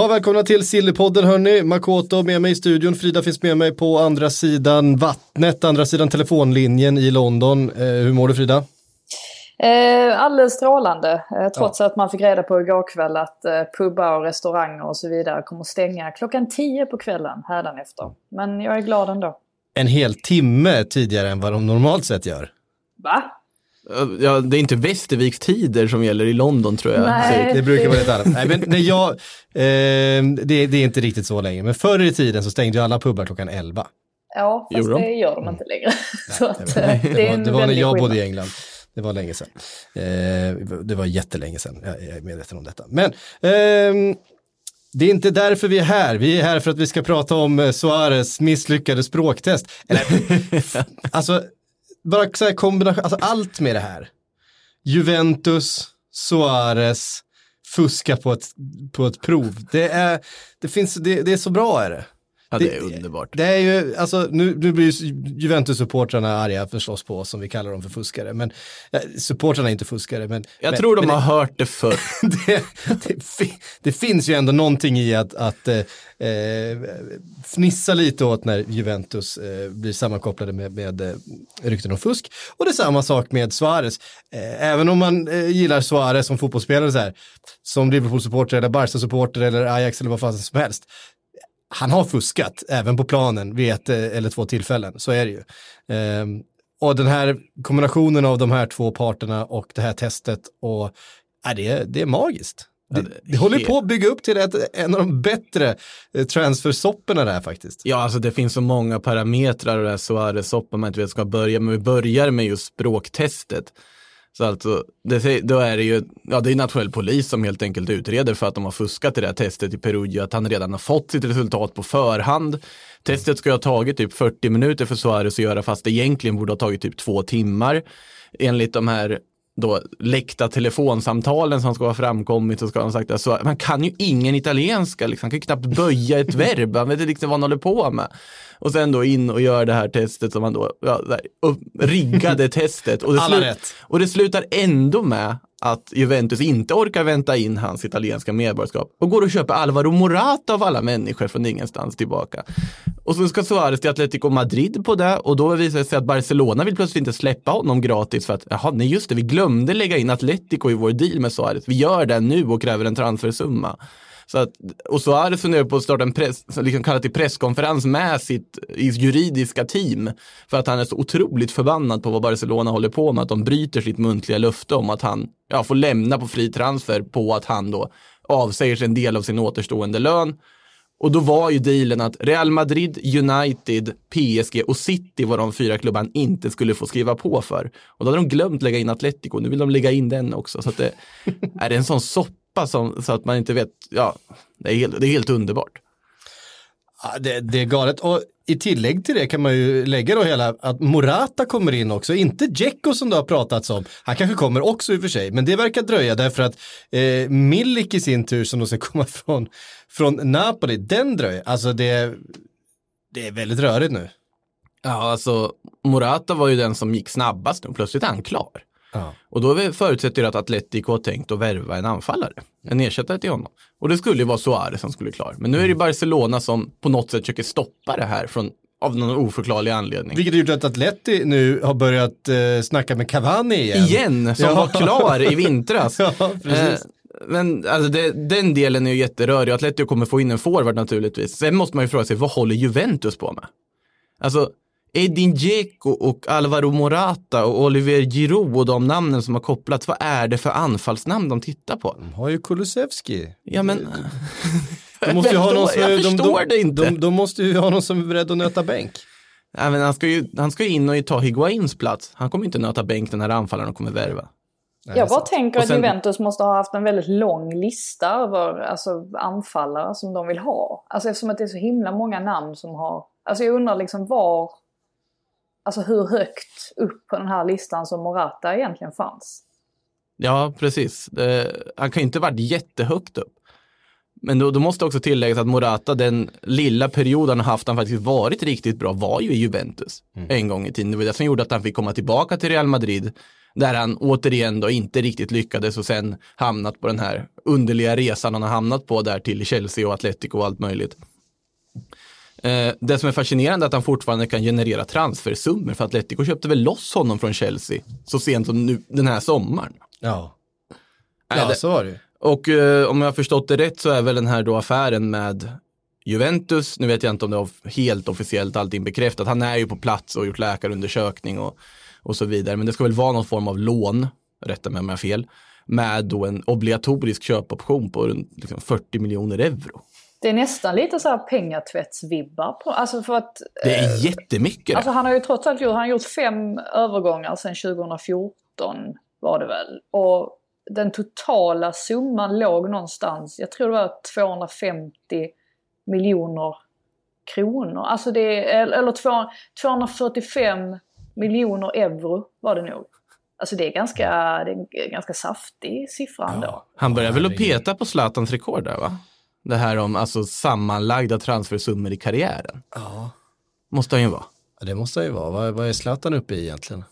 Ja, välkomna till Sillypodden hörni. Makoto med mig i studion. Frida finns med mig på andra sidan vattnet, andra sidan telefonlinjen i London. Eh, hur mår du Frida? Eh, alldeles strålande, eh, trots att man fick reda på igår kväll att eh, pubbar och restauranger och så vidare kommer stänga klockan 10 på kvällen hädanefter. Men jag är glad ändå. En hel timme tidigare än vad de normalt sett gör. Va? Ja, det är inte Västerviks tider som gäller i London tror jag. Nej. Det brukar vara lite annat. Nej, men när jag, eh, det, det är inte riktigt så länge, men förr i tiden så stängde ju alla pubbar klockan 11. Ja, fast Gjorde de? det gör de inte längre. så att, Det eh, var, det är en det var när jag bodde i England. Det var länge sedan. Eh, det var jättelänge sedan, jag, jag är medveten om detta. Men ehm, det är inte därför vi är här. Vi är här för att vi ska prata om eh, Suarez misslyckade språktest. Eller, alltså, bara så här kombination, alltså allt med det här. Juventus, Suarez, fuska på ett, på ett prov. Det är, det finns, det, det är så bra är det. Ja, det är underbart. Det är ju, alltså nu, nu blir ju Juventus-supportrarna arga förstås på oss som vi kallar dem för fuskare. Men eh, supportrarna är inte fuskare. Men, Jag men, tror de men har hört det förr. det, det, fi- det finns ju ändå någonting i att, att eh, eh, fnissa lite åt när Juventus eh, blir sammankopplade med, med eh, rykten om fusk. Och det är samma sak med Suarez. Även om man gillar Suarez som fotbollsspelare så här, som Liverpool-supporter eller Barca-supporter eller Ajax eller vad fan som helst. Han har fuskat även på planen vid ett eh, eller två tillfällen, så är det ju. Ehm, och den här kombinationen av de här två parterna och det här testet och Ja, det, är, det är magiskt. Det, det håller på att bygga upp till ett, en av de bättre eh, transfersopporna där faktiskt. Ja, alltså det finns så många parametrar och det här Suarez-soppan man inte vet ska börja, men vi börjar med just språktestet. Så alltså, det, då är det ju, ja det är nationell polis som helt enkelt utreder för att de har fuskat i det här testet i Perugia, att han redan har fått sitt resultat på förhand. Testet ska ha tagit typ 40 minuter för Suarez att göra, fast det egentligen borde ha tagit typ två timmar. Enligt de här då läckta telefonsamtalen som ska ha framkommit så ska ha sagt att så, man kan ju ingen italienska, liksom. han kan ju knappt böja ett verb, han vet inte liksom vad han håller på med. Och sen då in och gör det här testet som han då, ja, där, riggade testet. Och det, rätt. och det slutar ändå med att Juventus inte orkar vänta in hans italienska medborgarskap och går och köper Alvaro Morata av alla människor från ingenstans tillbaka. Och så ska Suarez till Atletico Madrid på det och då visar det sig att Barcelona vill plötsligt inte släppa honom gratis för att, jaha, nej just det, vi glömde lägga in Atletico i vår deal med Suarez. Vi gör det nu och kräver en transfersumma. Så att, och Suarez funderar på att starta en press, liksom kalla till presskonferens med sitt juridiska team. För att han är så otroligt förbannad på vad Barcelona håller på med. Att de bryter sitt muntliga löfte om att han ja, får lämna på fri transfer på att han då avsäger sig en del av sin återstående lön. Och då var ju dealen att Real Madrid, United, PSG och City var de fyra klubbarna han inte skulle få skriva på för. Och då hade de glömt lägga in Atletico, nu vill de lägga in den också. Så att det är det en sån soppa som, så att man inte vet, ja, det är helt, det är helt underbart. Ja, det, det är galet. Och i tillägg till det kan man ju lägga då hela att Morata kommer in också, inte Dzeko som det har pratats om. Han kanske kommer också i och för sig, men det verkar dröja därför att eh, Milik i sin tur som då ska komma från, från Napoli, den dröjer. Alltså det, det är väldigt rörigt nu. Ja, alltså Morata var ju den som gick snabbast nu, plötsligt är han klar. Ja. Och då förutsätter det att Atletico har tänkt att värva en anfallare, en ersättare till honom. Och det skulle ju vara Suarez som skulle klar. Men nu är det Barcelona som på något sätt försöker stoppa det här från, av någon oförklarlig anledning. Vilket har gjort att Atleti nu har börjat eh, snacka med Cavani igen. Igen, som Ja. var klar i vintras. Ja, precis. Eh, Men alltså det, den delen är ju jätterörig. Atletico kommer få in en forward naturligtvis. Sen måste man ju fråga sig, vad håller Juventus på med? Alltså, Edin Dzeko och Alvaro Morata och Oliver Giroud och de namnen som har kopplats, vad är det för anfallsnamn de tittar på? De har ju Kulusevski. Ja men, De måste ju ha någon som, jag de, förstår de, det inte. De, de måste ju ha någon som är beredd att nöta bänk. ja, men han, ska ju, han ska ju in och ta Higuains plats. Han kommer inte nöta bänk den här anfallaren och kommer värva. Nej, Jag bara tänker Och att sen- Juventus måste ha haft en väldigt lång lista över alltså, anfallare som de vill ha. Alltså eftersom att det är så himla många namn som har... Alltså jag undrar liksom var... Alltså hur högt upp på den här listan som Morata egentligen fanns. Ja, precis. Det, han kan ju inte varit jättehögt upp. Men då, då måste också tilläggas att Morata, den lilla period han har haft, han faktiskt varit riktigt bra, var ju i Juventus en gång i tiden. Det var det som gjorde att han fick komma tillbaka till Real Madrid, där han återigen då inte riktigt lyckades och sen hamnat på den här underliga resan han har hamnat på där till Chelsea och Atletico och allt möjligt. Eh, det som är fascinerande är att han fortfarande kan generera transfersummor, för Atletico köpte väl loss honom från Chelsea så sent som nu, den här sommaren. Ja, ja det- så var det. Och eh, om jag har förstått det rätt så är väl den här då affären med Juventus, nu vet jag inte om det är helt officiellt allting bekräftat, han är ju på plats och gjort läkarundersökning och, och så vidare, men det ska väl vara någon form av lån, rätta mig om jag har fel, med då en obligatorisk köpoption på liksom 40 miljoner euro. Det är nästan lite så här pengatvättsvibbar på... Alltså för att... Det är jättemycket Alltså han har ju trots allt gjort, han har gjort fem övergångar sedan 2014 var det väl. Och den totala summan låg någonstans, jag tror det var 250 miljoner kronor. Alltså det är, eller två- 245 miljoner euro var det nog. Alltså det är ganska, det är en ganska saftig siffra ändå. Han börjar väl att peta på Zlatans rekord där va? Det här om alltså sammanlagda transfersummor i karriären. Ja. Måste han ju vara. Ja, det måste han ju vara. Vad, vad är Zlatan uppe i egentligen?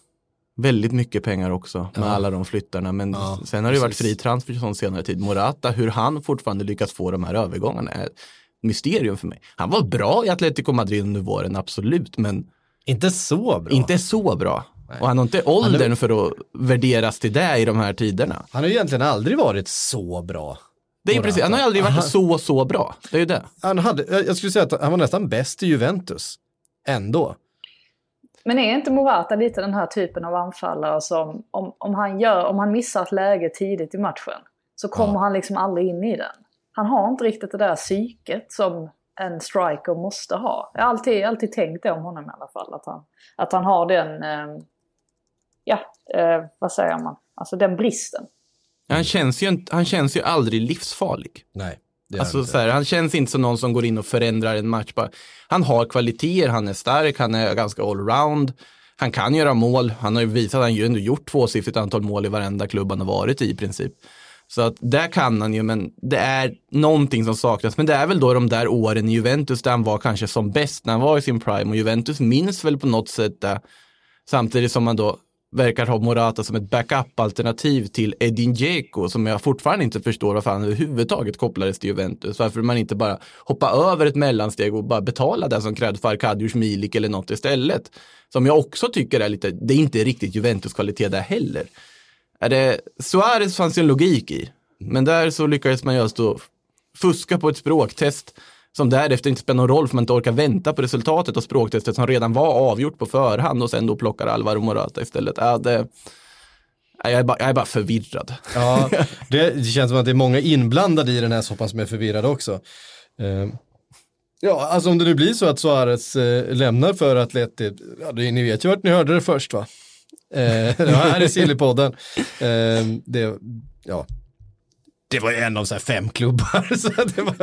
Väldigt mycket pengar också med Ja. alla de flyttarna. Men Ja, sen har det ju varit fri transfer sån senare tid. Morata, hur han fortfarande lyckas få de här övergångarna är ett mysterium för mig. Han var bra i Atletico Madrid under våren, absolut, men Inte så bra. inte så bra. Och han har inte åldern för att värderas till det i de här tiderna. Han har ju egentligen aldrig varit så bra. Det är precis, han har ju aldrig varit Aha. så, så bra. Det är ju det. Han hade, jag jag skulle säga att han var nästan bäst i Juventus. Ändå. Men är inte Morata lite den här typen av anfallare som om, om, han, gör, om han missar ett läge tidigt i matchen så kommer Ja. han liksom aldrig in i den. Han har inte riktigt det där psyket som en striker måste ha. Jag har alltid, alltid tänkt det om honom i alla fall. Att han, att han har den, eh, ja, eh, vad säger man, alltså den bristen. Han känns ju, han känns ju aldrig livsfarlig. Nej. Alltså, så här, han känns inte som någon som går in och förändrar en match. Bara, han har kvaliteter, han är stark, han är ganska allround. Han kan göra mål, han har ju visat, han har ju ändå gjort tvåsiffrigt antal mål i varenda klubb han har varit i i princip. Så att där kan han ju, men det är någonting som saknas. Men det är väl då de där åren i Juventus där han var kanske som bäst när han var i sin prime. Och Juventus minns väl på något sätt det. Samtidigt som man då verkar ha Morata som ett backup-alternativ till Edin Dzeko som jag fortfarande inte förstår varför han överhuvudtaget kopplades till Juventus. Varför man inte bara hoppar över ett mellansteg och bara betalar det som krävs för Arkadius Milik eller något istället. Som jag också tycker är lite, det är inte riktigt Juventus-kvalitet där heller. Är det, Suarez fanns ju en logik i, men där så lyckades man just då alltså fuska på ett språktest som därefter inte spelar någon roll för man inte orkar vänta på resultatet av språktestet som redan var avgjort på förhand och sen då plockar Alvaro Morata istället. Ja, det, ja, jag, är bara, jag är bara förvirrad. Ja, det, känns som att det är många inblandade i den här soppan som är förvirrade också. Eh, ja, alltså om det nu blir så att Suarez eh, lämnar för Atleti, ja, det, ni vet ju vart ni hörde det först va? Eh, det var här i Sillypodden. Det, ja. Det var ju en av så här fem klubbar. Så det var,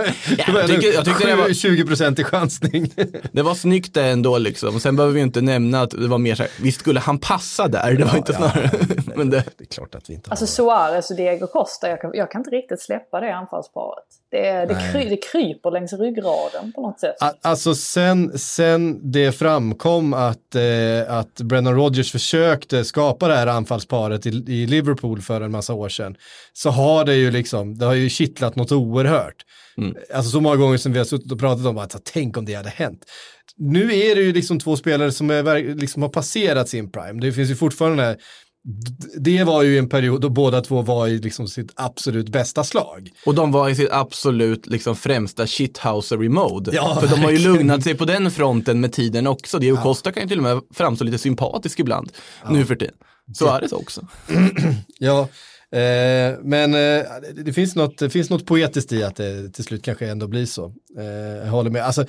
det var jag tycker- jag tyckte det var- 20% i chansning. Det var snyggt det ändå liksom. Sen behöver vi inte nämna att det var mer så här, visst skulle han passa där? Det var inte ja, snarare. Men det, Det är klart att vi inte Alltså har. Suarez och Diego Costa, jag kan, jag kan inte riktigt släppa det anfallsparet. Det, är- det, kry, det kryper längs ryggraden på något sätt. A- Alltså sen, sen det framkom att, eh, att Brennan Rodgers försökte skapa det här anfallsparet i, i Liverpool för en massa år sedan, så har det ju liksom, det har ju kittlat något oerhört. Mm. Alltså så många gånger som vi har suttit och pratat om att så, tänk om det hade hänt. Nu är det ju liksom två spelare som är, liksom har passerat sin prime. Det finns ju fortfarande d- det var ju en period då båda två var i liksom sitt absolut bästa slag. och de var i sitt absolut liksom, främsta shithousery mode. Ja, För de har ju lugnat sig på den fronten med tiden också. Diego Costa kan ju till och med framstå lite sympatisk ibland nu för tiden. Så är det så också. Ja, eh, men eh, det, finns något, det finns något poetiskt i att det till slut kanske ändå blir så. Eh, jag håller med. Alltså,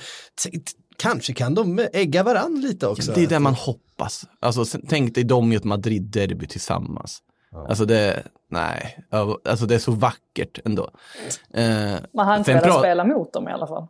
kanske kan de ägga varann lite också. Det är det man hoppas. Alltså, tänk dig dem i ett Madrid-derby tillsammans. Alltså det, nej, alltså det är så vackert ändå. Eh, Man hann inte sen velat pra- spela mot dem i alla fall.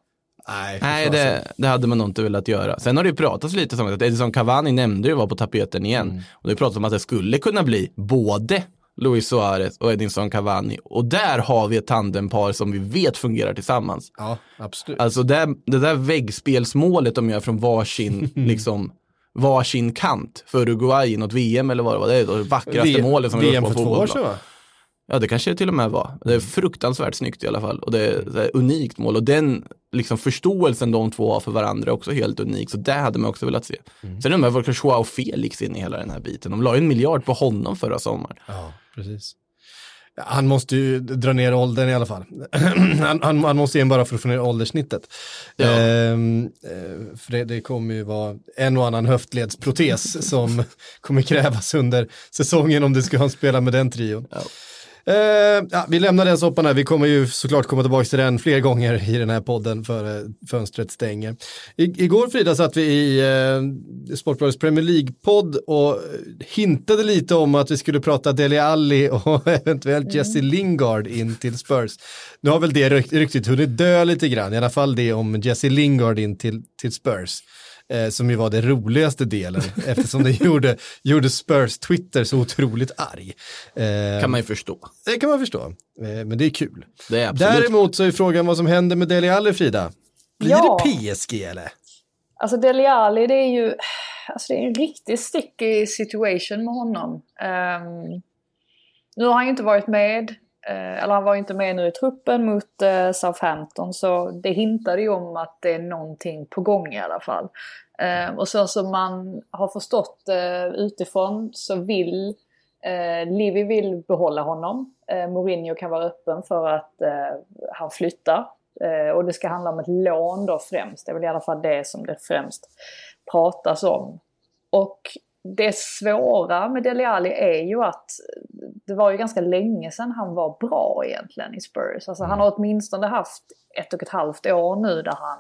Nej, Nej, det, det hade man nog inte velat göra. Sen har det ju pratats lite som att Edison Cavani nämnde ju var på tapeten igen. Mm. Och det pratas om att det skulle kunna bli både Luis Suarez och Edinson Cavani. Och där har vi ett tandempar som vi vet fungerar tillsammans. Ja, absolut. Alltså det, det där väggspelsmålet de gör från varsin, liksom, varsin kant för Uruguay i något VM eller vad det var. Det är det vackraste V- målet som vi VM har för på två år fotboll. sedan va? Ja, det kanske det till och med var. Det är fruktansvärt snyggt i alla fall. Och det är, är unikt mål. Och den liksom, förståelsen de två har för varandra är också helt unik. Så det hade man också velat se. Sen undrar jag varför Joao Felix in i hela den här biten. De la ju en miljard på honom förra sommaren. Ja, precis. Han måste ju dra ner åldern i alla fall. han, han, han måste in bara för att få ner ålderssnittet. Ja. Ehm, eh, för det, det kommer ju vara en och annan höftledsprotes som kommer krävas under säsongen om du ska spela med den trion. Ja. Eh, ja, vi lämnar den soppan här, vi kommer ju såklart komma tillbaka till den fler gånger i den här podden före fönstret stänger. I, igår Frida satt vi i eh, Sportbladets Premier League-podd och hintade lite om att vi skulle prata Dele Alli och eventuellt Jesse Lingard in till Spurs. Nu har väl det rykt, ryktigt hunnit dö lite grann, i alla fall det om Jesse Lingard in till, till Spurs. Eh, som ju var den roligaste delen eftersom det gjorde, gjorde Spurs Twitter så otroligt arg. Eh, Kan man ju förstå. det kan man förstå, eh, men det är kul. Det är. Däremot så är frågan vad som händer med Dele Alli, Frida. Blir Ja. det PSG eller? Alltså Dele Alli, det är ju alltså det är en riktigt sticky situation med honom. Ehm, nu har han ju inte varit med, Eh, eller han var ju inte med nu i truppen mot eh, Southampton, så det hintade ju om att det är någonting på gång i alla fall. Eh, och så som man har förstått eh, utifrån så vill eh, Livi vill behålla honom. Eh, Mourinho kan vara öppen för att eh, han flyttar. Eh, och det ska handla om ett lån då främst. Det är väl i alla fall det som det främst pratas om. Och det svåra med Dele Alli är ju att det var ju ganska länge sedan han var bra egentligen i Spurs. Alltså han har åtminstone haft ett och ett halvt år nu där han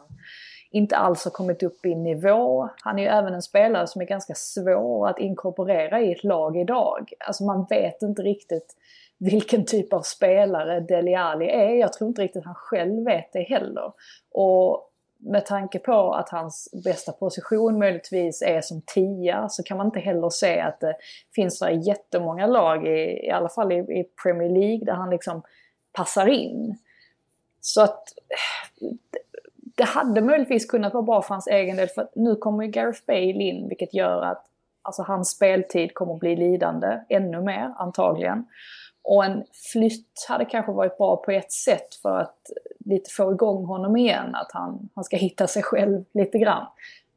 inte alls har kommit upp i nivå. Han är ju även en spelare som är ganska svår att inkorporera i ett lag idag. Alltså man vet inte riktigt vilken typ av spelare Dele Alli är. Jag tror inte riktigt han själv vet det heller. Och med tanke på att hans bästa position möjligtvis är som tia så kan man inte heller se att det finns några jättemånga lag, i, i alla fall i, i Premier League, där han liksom passar in. Så att det hade möjligtvis kunnat vara bra för hans egen del för att nu kommer ju Gareth Bale in vilket gör att alltså, hans speltid kommer att bli lidande ännu mer antagligen. Och en flytt hade kanske varit bra på ett sätt för att lite få igång honom igen, att han, han ska hitta sig själv lite grann.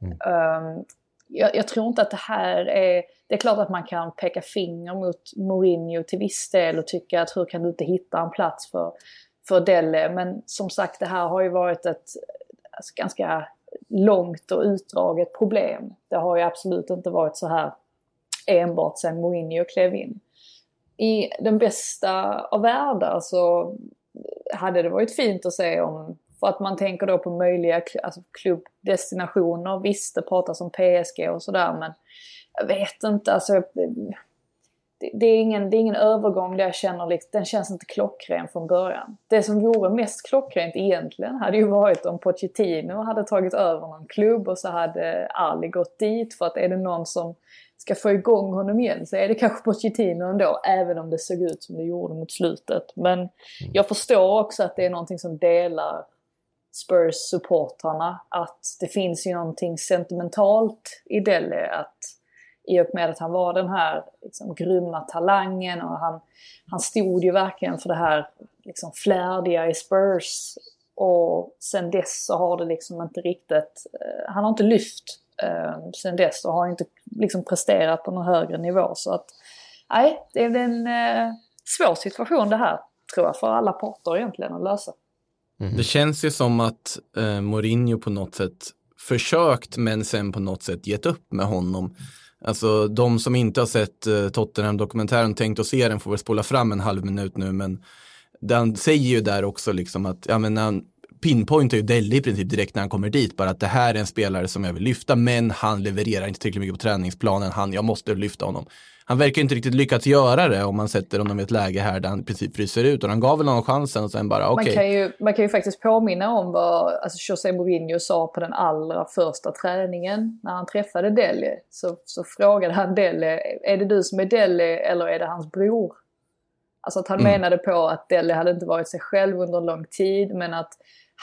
Um, jag, jag tror inte att det här är... Det är klart att man kan peka finger mot Mourinho till viss del och tycka att hur kan du inte hitta en plats för, för Delle? Men som sagt, det här har ju varit ett alltså, ganska långt och utdraget problem. Det har ju absolut inte varit så här enbart sedan Mourinho klev in. I den bästa av världar så hade det varit fint att se om, för att man tänker då på möjliga alltså klubbdestinationer. Visst, det pratas om PSG och sådär men jag vet inte, alltså det, det, är ingen, det är ingen övergång där jag känner liksom, den känns inte klockren från början. Det som vore mest klockrent egentligen hade ju varit om Pochettino hade tagit över någon klubb och så hade Ali gått dit för att är det någon som ska få igång honom igen så är det kanske Pochettino ändå, även om det såg ut som det gjorde mot slutet. Men jag förstår också att det är någonting som delar Spurs-supportrarna, att det finns ju någonting sentimentalt i Dele, att i och med att han var den här liksom, grymma talangen och han, han stod ju verkligen för det här liksom, flärdiga i Spurs. Och sen dess så har det liksom inte riktigt, eh, han har inte lyft eh, sen dess och har inte liksom presterat på någon högre nivå. Så att nej, det är en eh, svår situation det här tror jag för alla parter egentligen att lösa. Det känns ju som att eh, Mourinho på något sätt försökt men sen på något sätt gett upp med honom. Alltså de som inte har sett eh, Tottenham-dokumentären tänkt att se den får väl spola fram en halv minut nu men den säger ju där också liksom att ja, men han pinpointar ju Delhi i princip direkt när han kommer dit bara att det här är en spelare som jag vill lyfta men han levererar inte tillräckligt mycket på träningsplanen. Han, jag måste lyfta honom. Han verkar inte riktigt lyckats göra det om man sätter honom i ett läge här där han i princip fryser ut. Och han gav väl honom chansen och sen bara okej. Man, kan ju, man kan ju faktiskt påminna om vad alltså, José Mourinho sa på den allra första träningen när han träffade Dele. Så, så frågade han Dele, är det du som är Dele eller är det hans bror? Alltså att han Mm. menade på att Dele hade inte varit sig själv under en lång tid men att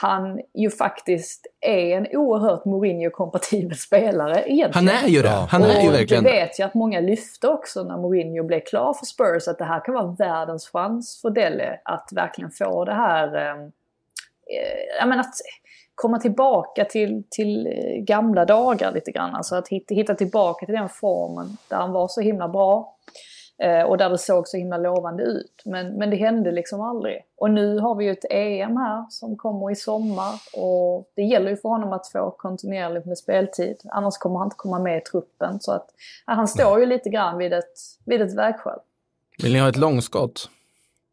han ju faktiskt är en oerhört Mourinho-kompatibel spelare egentligen. Han är ju det. Han är ju Och verkligen det vet jag att många lyfte också när Mourinho blev klar för Spurs att det här kan vara världens chans för Dele att verkligen få det här, eh, eh, jag menar att komma tillbaka till, till eh, gamla dagar lite grann. Alltså att hitta, hitta tillbaka till den formen där han var så himla bra. Eh, och där det såg så himla lovande ut. Men, men det hände liksom aldrig. Och nu har vi ju ett EM här som kommer i sommar. Och det gäller ju för honom att få kontinuerligt med speltid. Annars kommer han inte komma med i truppen. Så att ja, han står ju lite grann vid ett, vid ett vägskäl. Vill ni ha ett långskott?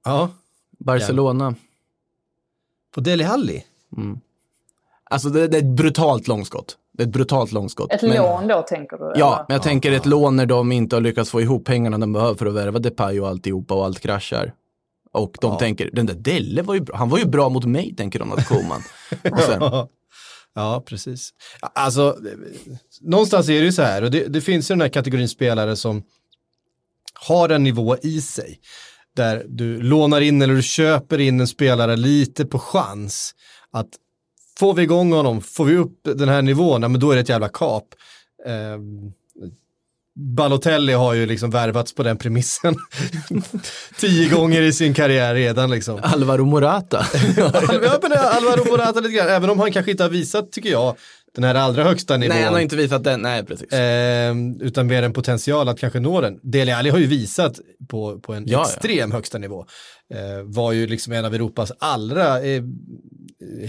Ja, Barcelona. på Deli Alli. Alltså det, det är ett brutalt långskott. Ett brutalt långskott. Ett Men- lån då tänker du? Ja, eller? men jag tänker ett lån när de inte har lyckats få ihop pengarna de behöver för att värva Depay och alltihopa och allt kraschar. Och de Ja. tänker, den där Delle var ju bra, han var ju bra mot mig, tänker de att Koman. Ja, precis. Alltså, någonstans är det ju så här, och det, det finns ju den här kategorin spelare som har en nivå i sig. Där du lånar in eller du köper in en spelare lite på chans. Att får vi igång honom, får vi upp den här nivån, ja, men då är det ett jävla kap. Eh, Balotelli har ju liksom värvats på den premissen tio gånger i sin karriär redan liksom. Alvaro Morata. Ja, men Alvaro Morata lite grann, även om han kanske inte har visat, tycker jag, den här allra högsta nivån. nej, han har inte visat den, nej precis. Ehm, utan mer en potential att kanske nå den. Dele Alli har ju visat på, på en Ja, ja. extrem högsta nivå. Eh, var ju liksom en av Europas allra eh,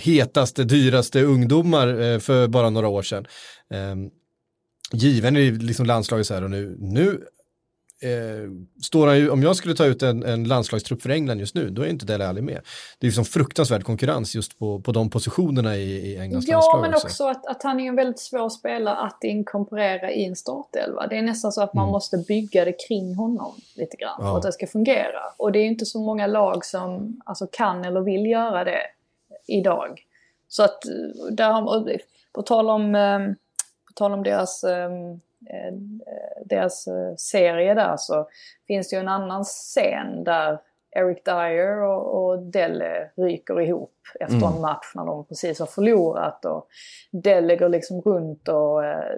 hetaste, dyraste ungdomar eh, för bara några år sedan. Given i liksom landslaget så här och nu, nu eh, står han ju, om jag skulle ta ut en, en landslagstrupp för England just nu, då är inte Dele Alli med. Det är ju som fruktansvärd konkurrens just på, på de positionerna i, i Englands Ja, landslag men också att, att han är en väldigt svår spelare att inkorporera i en startelva. Det är nästan så att man måste bygga det kring honom lite grann Ja. för att det ska fungera. Och det är inte så många lag som alltså, kan eller vill göra det idag. Så att, eh, där, har- på tal om, eh, tal om deras, ehm, eh, deras eh, serie där så finns det ju en annan scen där Eric Dyer och, och Delle ryker ihop efter en match när de precis har förlorat. Och Delle går liksom runt och eh,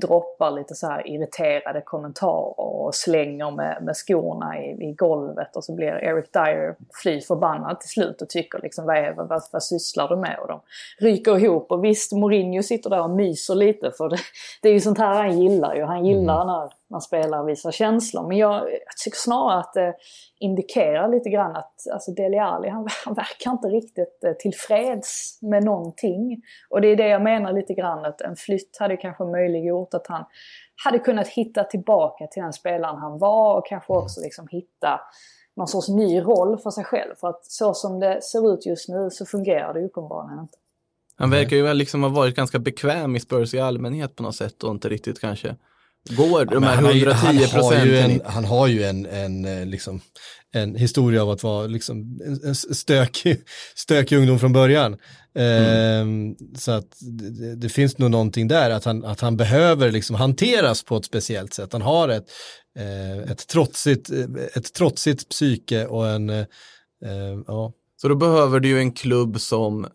droppar lite så här irriterade kommentarer och slänger med, med skorna i, i golvet. Och så blir Eric Dyer fly förbannad till slut och tycker liksom vad, är, vad, vad sysslar du med? Och de ryker ihop. Och visst, Mourinho sitter där och myser lite för det, det är ju sånt här han gillar ju. Han gillar när, när spelare visar känslor. Men jag, jag tycker snarare att det indikerar lite grann att alltså Deli Alli, han, han verkar inte riktigt eh, tillfreds med någonting. Och det är det jag menar lite grann att en flytt hade kanske möjliggjort att han hade kunnat hitta tillbaka till den spelaren han var och kanske också liksom hitta någon sorts ny roll för sig själv. För att så som det ser ut just nu så fungerar det uppenbarligen inte. Han verkar ju liksom ha varit ganska bekväm i Spurs i allmänhet på något sätt och inte riktigt kanske går de här han har ju- 110 han har ju procenten. en, han har ju en, en, eh, liksom, en historia av att vara liksom, en, stökig, stökig ungdom från början. Ehm, så att det, det finns nog någonting där, att han, att han behöver liksom hanteras på ett speciellt sätt. Han har ett, eh, ett, trotsigt, eh, ett trotsigt psyke och en, eh, eh, ja, Så då behöver du ju en klubb som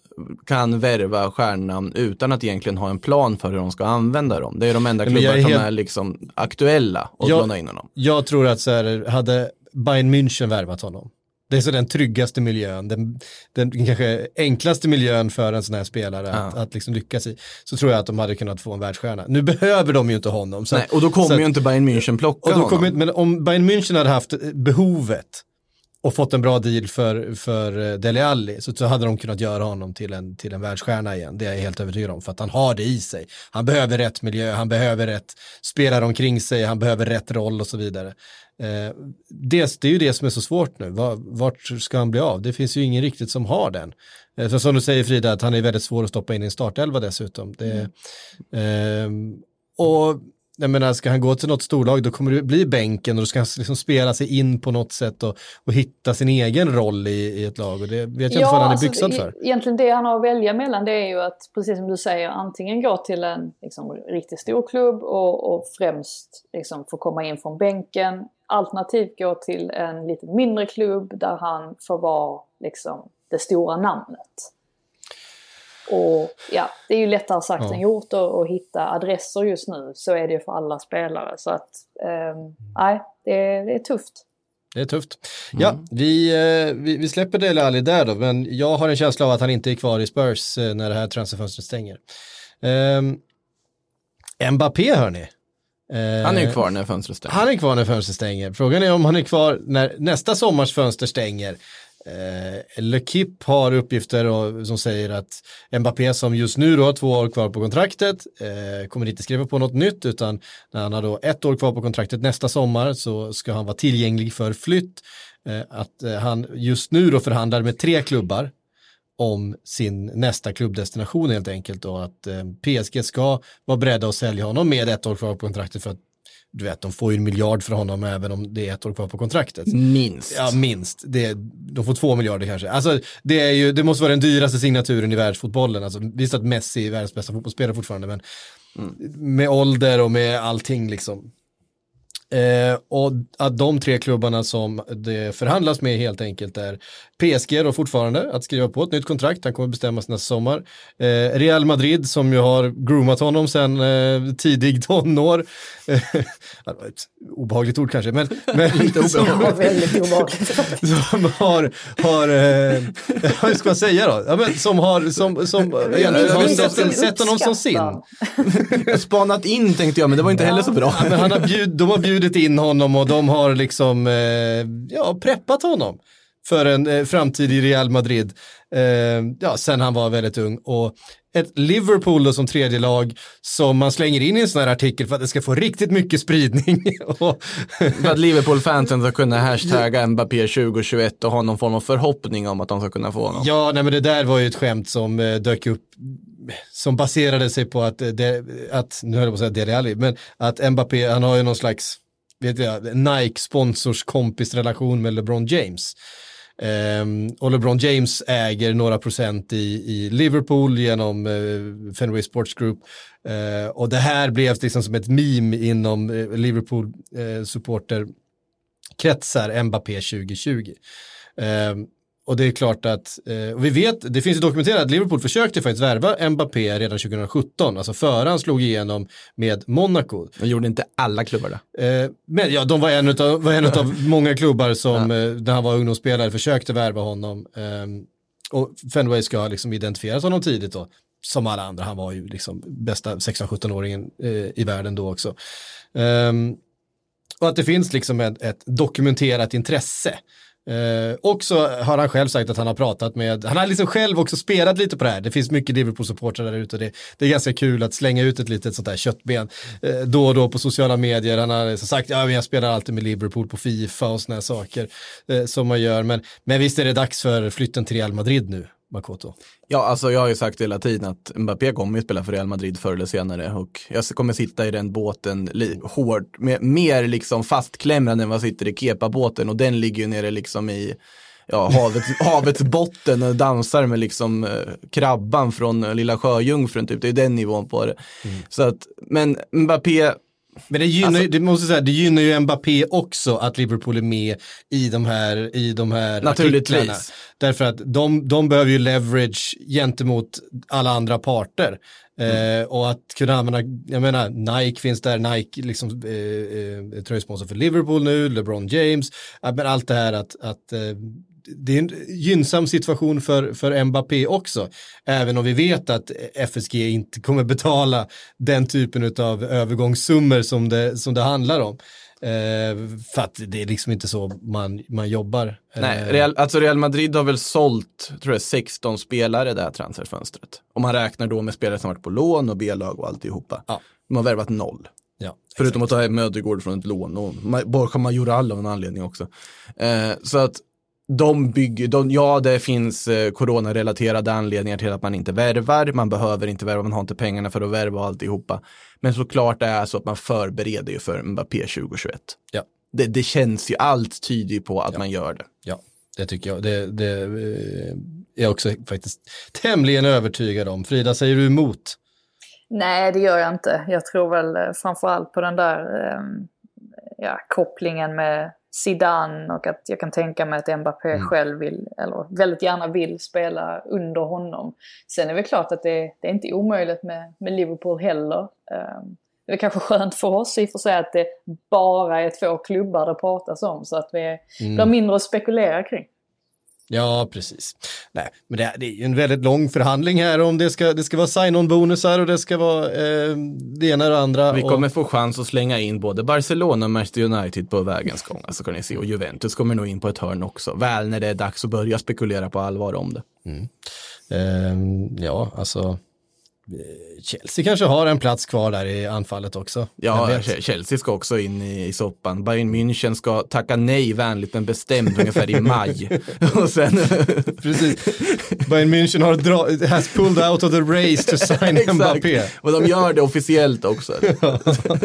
kan värva stjärnnamn utan att egentligen ha en plan för hur de ska använda dem. Det är de enda klubbar är som helt- är liksom aktuella och Jag- låna in honom. Jag tror att så här, hade Bayern München värvat honom, det är så den tryggaste miljön, den, den kanske enklaste miljön för en sån här spelare att, Ja. att liksom lyckas i, så tror jag att de hade kunnat få en världsstjärna. Nu behöver de ju inte honom. Så Nej, att- och då kommer ju att- inte Bayern München plocka och då honom. kommer, Men om Bayern München hade haft behovet och fått en bra deal för, för eh, Dele Alli så, så hade de kunnat göra honom till en, till en världsstjärna igen. Det är jag helt övertygad om för att han har det i sig. Han behöver rätt miljö, han behöver rätt spelare omkring sig, han behöver rätt roll och så vidare. Eh, det, det är ju det som är så svårt nu. Var, vart ska han bli av? Det finns ju ingen riktigt som har den. Eh, så som du säger Frida, att han är väldigt svår att stoppa in i en startelva dessutom. Det, ehm, och jag menar, ska han gå till något storlag då kommer det bli bänken och då ska han liksom spela sig in på något sätt och, och hitta sin egen roll i, i ett lag och det vet jag inte vad han är byxad alltså, för. e- Egentligen det han har att välja mellan det är ju att, precis som du säger, antingen gå till en liksom, riktigt stor klubb och, och främst liksom, få komma in från bänken. Alternativt gå till en lite mindre klubb där han får vara liksom, det stora namnet. Och ja, det är ju lättare sagt Ja. än gjort att, hitta adresser just nu. Så är det ju för alla spelare. Så att, ehm, nej, det, är- det är tufft. Det är tufft. Ja, vi, eh, vi, vi släpper Dele Alli där då, men jag har en känsla av att han inte är kvar i Spurs eh, när det här transferfönstret stänger. Um, Mbappé hörni. Eh, Han är ju kvar när fönstret stänger. Han är kvar när fönstret stänger. Frågan är om han är kvar när nästa sommars fönster stänger. Eh, Le Kip har uppgifter och, som säger att Mbappé som just nu då har två år kvar på kontraktet eh, kommer inte skriva på något nytt utan när han har då ett år kvar på kontraktet nästa sommar så ska han vara tillgänglig för flytt. Eh, att eh, han just nu då förhandlar med tre klubbar om sin nästa klubbdestination helt enkelt och att eh, PSG ska vara beredda att sälja honom med ett år kvar på kontraktet för att du vet, de får ju en miljard för honom även om det är ett år kvar på kontraktet. Minst. Ja, minst. Det, de får två miljarder kanske. Alltså, det, är ju, det måste vara den dyraste signaturen i världsfotbollen. Alltså, visst att Messi är världens bästa fotbollsspelare fortfarande, men med ålder och med allting liksom. Eh, och att de tre klubbarna som det förhandlas med helt enkelt är PSG då fortfarande, att skriva på ett nytt kontrakt, han kommer bestämmas nästa sommar. Eh, Real Madrid som ju har groomat honom sedan eh, tidig tonår. Eh, ett obehagligt ord kanske, men, men obehagligt. som har, har eh, hur ska man säga då? Ja, men som har, som, som Minst sett, som sett honom som sin. Spanat in tänkte jag, men det var inte heller så bra. Ja, men han har bjud, de har bjudit in honom och de har liksom, eh, ja, preppat honom för en eh, framtid i Real Madrid. Eh, ja, sen han var väldigt ung. Och ett Liverpool då som tredje lag som man slänger in i en sån här artikel för att det ska få riktigt mycket spridning. och, För att Liverpool-fansen ska kunna hashtagga Mbappé 2021 och ha någon form av förhoppning om att de ska kunna få honom. Ja, nej men det där var ju ett skämt som eh, dök upp som baserade sig på att, eh, det, att nu höll jag på att säga Dele Alli, men att Mbappé, han har ju någon slags, vet jag, Nike sponsors kompisrelation med LeBron James. Um, och LeBron James äger några procent i, i Liverpool genom uh, Fenway Sports Group. Uh, och det här blev liksom som ett meme inom uh, Liverpool eh, supporterkretsar Mbappé 2020. Ehm, och det är klart att, eh, och vi vet, det finns ju dokumenterat att Liverpool försökte faktiskt värva Mbappé redan 2017, alltså före han slog igenom med Monaco. De gjorde inte alla klubbar det. Eh, men ja, de var en utav, var en utav många klubbar som, eh, när han var ungdomsspelare, försökte värva honom. Ehm, och Fenway ska ha liksom identifierat honom tidigt då, som alla andra. Han var ju liksom bästa 16-17-åringen eh, i världen då också. Ehm, och att det finns liksom ett, ett dokumenterat intresse. Eh, också har han själv sagt att han har pratat med, han har liksom själv också spelat lite på det här. Det finns mycket Liverpool-supportrar där ute och det, det är ganska kul att slänga ut ett litet sånt där köttben eh, då och då på sociala medier. Han har liksom sagt, ja men jag spelar alltid med Liverpool på Fifa och såna här saker eh, som man gör. Men, men visst är det dags för flytten till Real Madrid nu, Makoto? Ja, alltså jag har ju sagt hela tiden att Mbappé kommer ju spela för Real Madrid förr eller senare och jag kommer sitta i den båten hårt, med, mer liksom fastklämrad än vad sitter i Kepa-båten och den ligger ju nere liksom i ja, havets, havets botten och dansar med liksom eh, krabban från Lilla Sjöjungfrun, typ. det är den nivån på det. Så att, men Mbappé, Men det gynnar, ju- det måste säga, det gynnar ju Mbappé också att Liverpool är med i de här, i de här Naturligtvis. artiklarna. Därför att de, de behöver ju leverage gentemot alla andra parter. Eh, och att kunna använda, jag menar, Nike finns där, Nike liksom eh, eh, tröjsponsor för Liverpool nu, LeBron James, ja, men allt det här att, att eh, det är en gynnsam situation för, för Mbappé också. Även om vi vet att FSG inte kommer betala den typen av övergångssummor som det, som det handlar om. Eh, för att det är liksom inte så man, man jobbar. nej, Eh, Real, alltså Real Madrid har väl sålt, tror jag, 16 spelare det här transferfönstret. Om man räknar då med spelare som varit på lån och B-lag och alltihopa. Ja. De har värvat noll. ja, Förutom att ta hem Ödegård från ett lån och Borja Majoral av en anledning också. Eh, så att de bygger, de, ja det finns eh, coronarelaterade anledningar till att man inte värvar, man behöver inte värva, man har inte pengarna för att värva och alltihopa. Men såklart det är så att man förbereder ju för Mbappé 2021. Ja. Det, det känns ju, allt tyder på att man gör det. Ja, det tycker jag. Det, det eh, är jag också faktiskt tämligen övertygad om. Frida, säger du emot? Nej, det gör jag inte. Jag tror väl eh, framförallt på den där eh, ja, kopplingen med Zidane och att jag kan tänka mig att Mbappé Mm. själv vill, eller väldigt gärna vill spela under honom. Sen är det klart att det, det är inte omöjligt med, med Liverpool heller. Eh, det är kanske skönt för oss i och för sig att det bara är två klubbar det pratas om så att vi Mm. blir mindre att spekulera kring. Ja, precis. Nej, men det, det är ju en väldigt lång förhandling här om det ska, det ska vara sign-on-bonusar och det ska vara eh, det ena och det andra. Vi och- kommer få chans att slänga in både Barcelona och Manchester United på vägens gång. Alltså kan ni se. Och Juventus kommer nog in på ett hörn också. Väl när det är dags att börja spekulera på allvar om det. Ehm, ja, alltså eh, Chelsea kanske har en plats kvar där i anfallet också. Ja, Chelsea ska också in i, i soppan. Bayern München ska tacka nej vänligt men bestämt ungefär i maj. och sen... Precis. Bayern München har dra- has pulled out of the race to sign Exakt. Mbappé. Och de gör det officiellt också.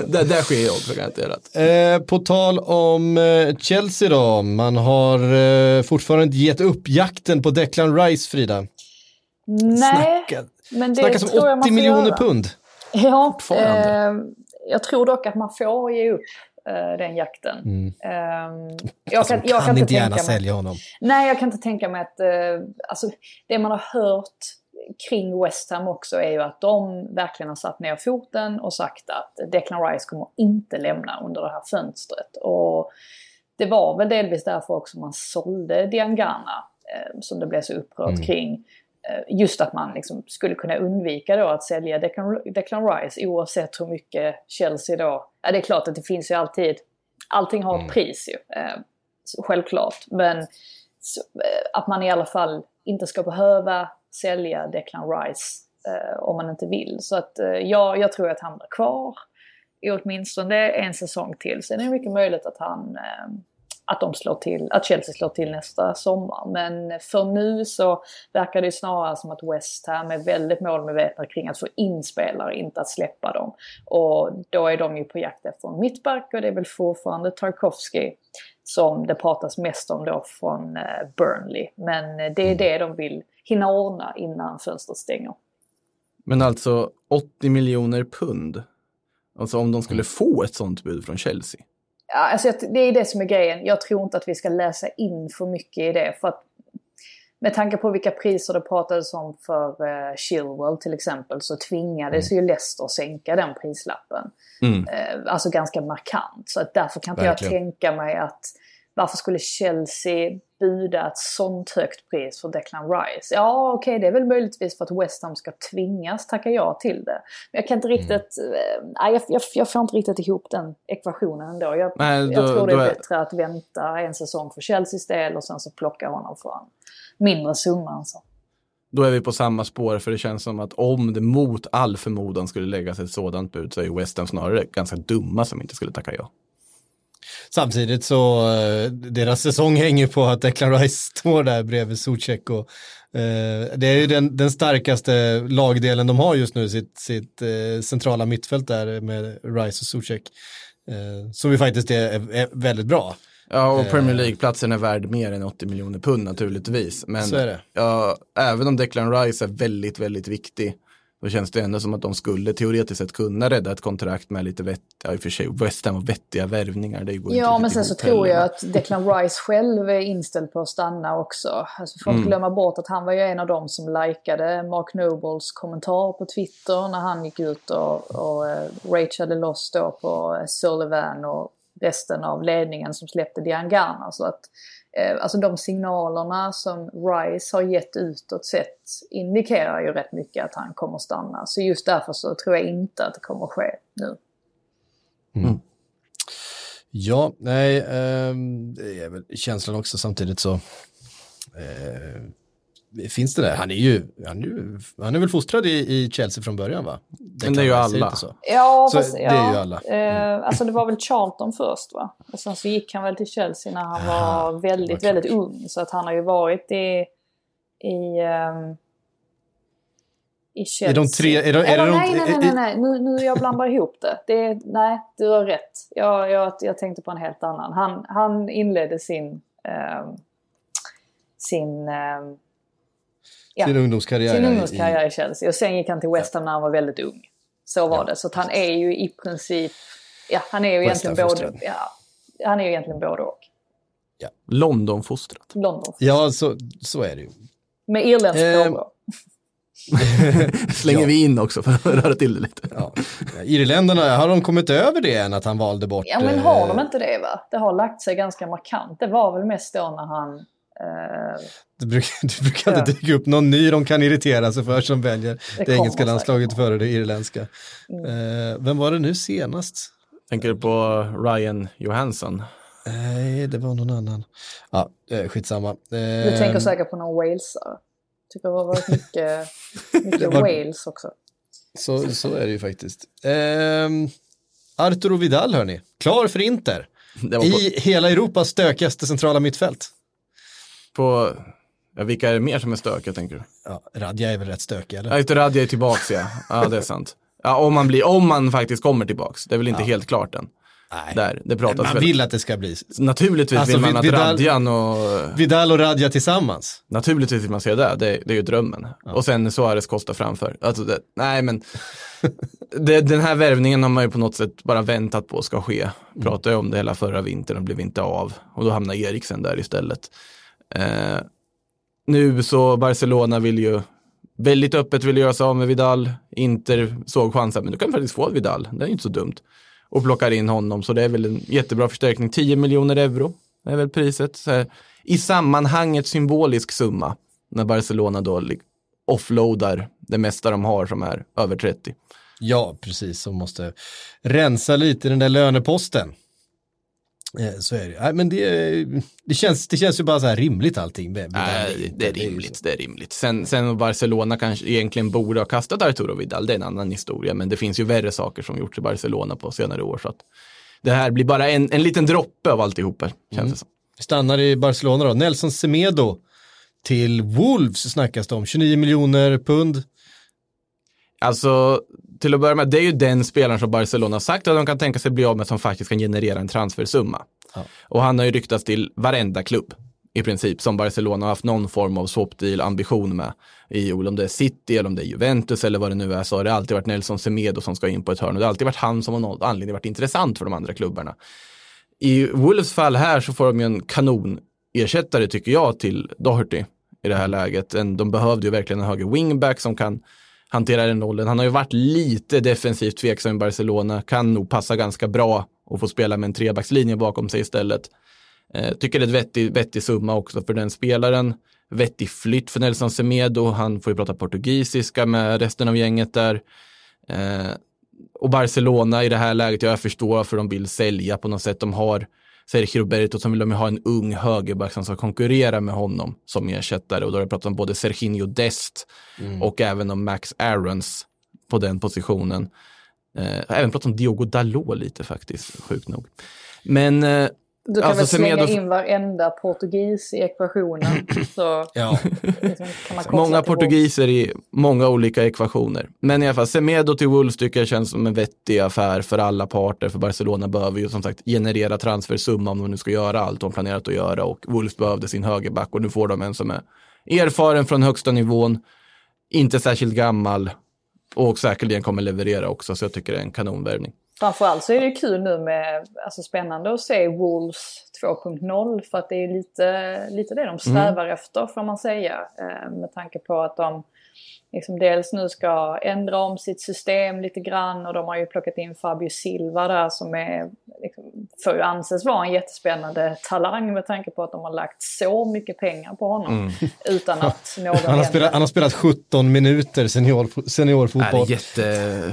det, det sker också garanterat. Eh, på tal om eh, Chelsea då, man har eh, fortfarande inte gett upp jakten på Declan Rice, Frida. Nej, Snacka- men det Snackas om tror jag man 80 får miljoner pund. Ja, eh, jag tror dock att man får ge upp eh, den jakten. Eh, jag Alltså, kan, jag kan inte gärna mig, sälja honom. Nej, jag kan inte tänka mig att... Eh, alltså, det man har hört kring West Ham också är ju att de verkligen har satt ner foten och sagt att Declan Rice kommer inte lämna under det här fönstret. Och det var väl delvis därför också man sålde Diangana, eh, som det blev så upprört kring. Eh, just att man liksom skulle kunna undvika då att sälja Declan, Declan Rice oavsett hur mycket Chelsea då... Ja, det är klart att det finns ju alltid... Allting har ett pris ju, eh, självklart. Men eh, att man i alla fall inte ska behöva sälja Declan Rice eh, om man inte vill. Så att eh, ja, jag tror att han blir kvar i åtminstone en säsong till. Sen är det mycket möjligt att han eh, att, de slår till, att Chelsea slår till nästa sommar. Men för nu så verkar det ju snarare som att West Ham är väldigt målmedvetna kring att få in spelare, inte att släppa dem. Och då är de ju på jakt efter en mittback och det är väl fortfarande Tarkovsky som det pratas mest om då från eh, Burnley. Men eh, det är det de vill hinna ordna innan fönstret stänger. Men alltså 80 miljoner pund. Alltså om de skulle få ett sånt bud från Chelsea. Alltså, det är det som är grejen. Jag tror inte att vi ska läsa in för mycket i det. För att med tanke på vilka priser det pratades om för eh, Chilwell till exempel så tvingades ju Leicester sänka den prislappen. Mm. Eh, alltså ganska markant. Så att därför kan inte Verkligen. jag tänka mig att varför skulle Chelsea buda ett sånt högt pris för Declan Rice? Ja, okej, det är väl möjligtvis för att West Ham ska tvingas tacka ja till det. Men jag kan inte riktigt... Eh, nej, jag, jag, jag får inte riktigt ihop den ekvationen ändå. Jag, Nej, då- jag tror det är är- bättre att vänta en säsong för Chelseas del och sen så plocka honom för en mindre summa. Alltså. Då är vi på samma spår för det känns som att om det mot all förmodan skulle läggas ett sådant bud så är West Ham snarare ganska dumma som inte skulle tacka ja. Samtidigt så, eh, deras säsong hänger på att Declan Rice står där bredvid Zuzek och eh, det är ju den, den starkaste lagdelen de har just nu, sitt, sitt eh, centrala mittfält där med Rice och Zuzek. Eh, som ju faktiskt är, är, väldigt bra. Ja, och Premier League-platsen är värd mer än 80 miljoner pund naturligtvis. Men Så är det. Ja, även om Declan Rice är väldigt, väldigt viktig, då känns det ändå som att de skulle teoretiskt sett kunna rädda ett kontrakt med lite vettiga, ja, i och för sig, West Ham och vettiga värvningar. Det går inte Ja, men riktigt sen så tror jag att Declan Rice själv är inställd på att stanna också. Alltså, får inte glömma bort att han var ju en av dem som likade Mark Nobles kommentar på Twitter när han gick ut och, och uh, rageade loss då på eh, Sullivan och resten av ledningen som släppte Diangana. Så att eh, alltså de signalerna som Rice har gett utåt sett indikerar ju rätt mycket att han kommer stanna. Så just därför så tror jag inte att det kommer ske nu. Ja, nej, ehm, det är väl känslan också samtidigt så. Eh, finns det där. Han är ju, han är, ju, han är väl fostrad i, i Chelsea från början va? Men det är ju alla. så. Ja, Så fast, det ja, är ju alla. Eh, alltså det var väl Charlton först va? Och sen så gick han väl till Chelsea när han Aha, var väldigt, vad väldigt ung. Så att han har ju varit i, i, ehm, i Chelsea. Är de tre- är de- är Eller det de- nej, nej, nej, nej, nej. Nu, nu jag blandar ihop det. det är, nej, du har rätt. Jag, jag, jag tänkte på en helt annan. Han, han inledde sin, ehm, sin, ehm, ja, Sin ungdomskarriär. sin ungdomskarriär i Chelsea. Och sen gick han till West Ham när han var väldigt ung. Så var det. Så att han är ju i princip, ja han är ju egentligen både, ja, han är ju egentligen både och. Londonfostrat. London. Ja, så, så är det ju. Med irländskt Eh. Slänger Ja. vi in också för att röra till det lite. Ja. Irländarna, har de kommit över det än att han valde bort? Ja men har de eh, inte det va? Det har lagt sig ganska markant. Det var väl mest då när han... Eh, Det brukar, det brukar Ja. inte dyka upp någon ny de kan irritera sig för som väljer det, kommer engelska landslaget före det irländska. Mm. Eh, vem var det nu senast? Tänker du på Ryan Johansson? Nej, det var någon annan. Ja, eh, skitsamma. du Eh, tänker säkert på någon walesare. Tycker det har varit mycket, mycket var- Wales också. så, så är det ju faktiskt. Eh, Arturo Vidal hörni, klar för Inter. Det I hela Europas stökigaste centrala mittfält. På ja, vilka är det mer som är stökiga tänker du? Ja, Radja är väl rätt stökig eller? Ja, just Radja är tillbaks ja. Ja, det är sant. Ja, om man, blir, om man faktiskt kommer tillbaks. Det är väl inte helt klart än. Nej. Där, det pratas Man väl. vill att det ska bli Naturligtvis Alltså, vill man att Vidal- Radjan och... Vidal och Radja tillsammans. Naturligtvis vill man se det, det, det är ju drömmen. Och sen Suarez Costa framför. Alltså det, nej men, det, den här värvningen har man ju på något sätt bara väntat på ska ske. Pratade jag om det hela förra vintern och blev inte av. Och då hamnar Eriksen där istället. Eh, nu så Barcelona vill ju väldigt öppet vill göra sig av med Vidal. Inter såg chansen, men du kan faktiskt få Vidal, det är inte så dumt. Och plockar in honom, så det är väl en jättebra förstärkning. 10 miljoner euro är väl priset. Så här, I sammanhanget symbolisk summa när Barcelona då offloadar det mesta de har som är över 30. Ja, precis, som måste rensa lite i den där löneposten. Eh, Så är det. Nej, men det, det, känns, det känns ju bara så här rimligt allting. med Vidal. Nej, det är rimligt, det är rimligt. Sen, sen Barcelona kanske egentligen borde ha kastat Arturo Vidal, det är en annan historia, men det finns ju värre saker som gjorts i Barcelona på senare år. Så att det här blir bara en, en liten droppe av alltihopa, känns Mm. det som. Vi stannar i Barcelona då. Nelson Semedo till Wolves snackas det om. 29 miljoner pund. Alltså, till att börja med, det är ju den spelaren som Barcelona sagt att de kan tänka sig bli av med som faktiskt kan generera en transfersumma. Ja. Och han har ju ryktats till varenda klubb i princip som Barcelona har haft någon form av swap deal ambition med. I om det är City eller om det är Juventus eller vad det nu är så har det alltid varit Nelson Semedo som ska in på ett hörn och det har alltid varit han som av någon anledning varit intressant för de andra klubbarna. I Wolves fall här så får de ju en kanonersättare tycker jag till Doherty i det här läget. En- De behövde ju verkligen en höger wingback som kan hantera den rollen. Han har ju varit lite defensivt tveksam i Barcelona, kan nog passa ganska bra och få spela med en trebackslinje bakom sig istället. Eh, tycker det är ett vettig, vettig summa också för den spelaren. Vettig flytt för Nelson Semedo, han får ju prata portugisiska med resten av gänget där. Eh, och Barcelona i det här läget, jag förstår varför de vill sälja på något sätt. De har Sergio Roberto som vill de ha en ung högerback som ska konkurrera med honom som ersättare. Och då har jag pratat om både Serginho Dest och även om Max Aarons på den positionen. Eh, även pratat om Diogo Dalot lite faktiskt, sjukt nog. Men eh, Du kan Alltså, väl slänga in varenda portugis i ekvationen. så Ja, liksom, många portugiser i många olika ekvationer. Men i alla fall, Semedo till Wolves tycker jag känns som en vettig affär för alla parter. För Barcelona behöver ju som sagt generera transfersumma om de nu ska göra allt de planerat att göra. Och Wolves behövde sin högerback och nu får de en som är erfaren från högsta nivån, inte särskilt gammal och säkerligen kommer leverera också. Så jag tycker det är en kanonvärvning. Framförallt så är det kul nu med, alltså spännande att se Wolves 2.0 för att det är lite, lite det de strävar efter får man säga. Eh, med tanke på att de liksom dels nu ska ändra om sitt system lite grann och de har ju plockat in Fabio Silva där som är, liksom, får ju anses vara en jättespännande talang med tanke på att de har lagt så mycket pengar på honom utan att någon han, har spelat, han har spelat 17 minuter senior, seniorfotboll. jätte...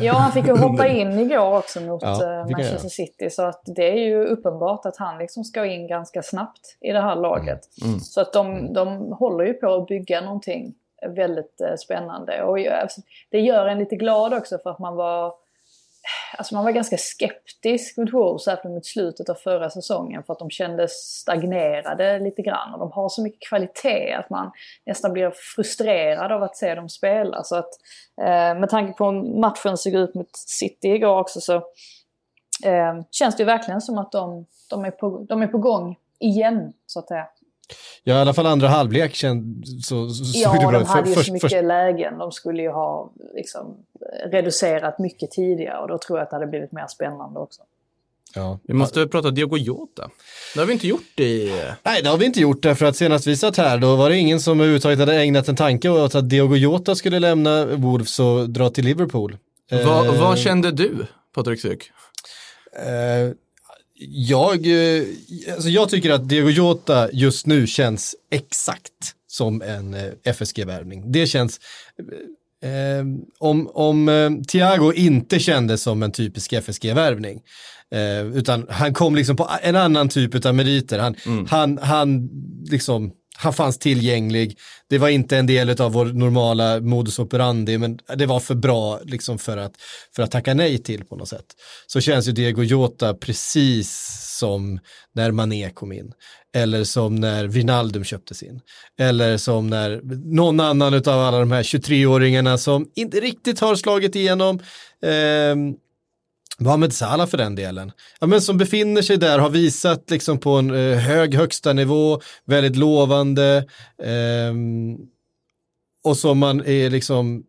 Ja, han fick ju hoppa in igår också mot Ja, eh, Manchester City. Så att det är ju uppenbart att han liksom ska in ganska snabbt i det här laget. Mm. Så att de, de håller ju på att bygga någonting väldigt eh, spännande. Och eh, alltså, det gör en lite glad också för att man var, alltså man var ganska skeptisk mot Wolves särskilt mot slutet av förra säsongen för att de kändes stagnerade lite grann. Och de har så mycket kvalitet att man nästan blir frustrerad av att se dem spela. Så att eh, med tanke på hur matchen såg ut mot City igår också så eh, känns det ju verkligen som att de, de, är på, de är på gång igen så att säga. Ja, i alla fall andra halvlek känd, så, så Ja, bra de hade ju För- så först- mycket lägen. De skulle ju ha liksom, reducerat mycket tidigare och då tror jag att det hade blivit mer spännande också. ja. Vi måste prata Diogo Jota. Det har vi inte gjort i... Nej, det har vi inte gjort därför att senast vi satt här då var det ingen som överhuvudtaget hade ägnat en tanke åt att Diogo Jota skulle lämna Wolves och dra till Liverpool. Vad, Eh, vad kände du, Patrik Syk? Eh, jag, eh, alltså jag tycker att Diego Jota just nu känns exakt som en eh, FSG-värvning. Det känns, eh, eh, om, om eh, Thiago inte kändes som en typisk FSG-värvning, eh, utan han kom liksom på en annan typ av meriter. Han, han, han liksom han fanns tillgänglig, det var inte en del av vår normala modus operandi, men det var för bra liksom för, att, för att tacka nej till på något sätt. Så känns ju Diego Jota precis som när Mané kom in, eller som när Wijnaldum köptes in, eller som när någon annan av alla de här 23-åringarna som inte riktigt har slagit igenom, eh, Mohamed Salah för den delen. Ja, men som befinner sig där, har visat liksom på en eh, hög högsta nivå, väldigt lovande. eh, och som man är liksom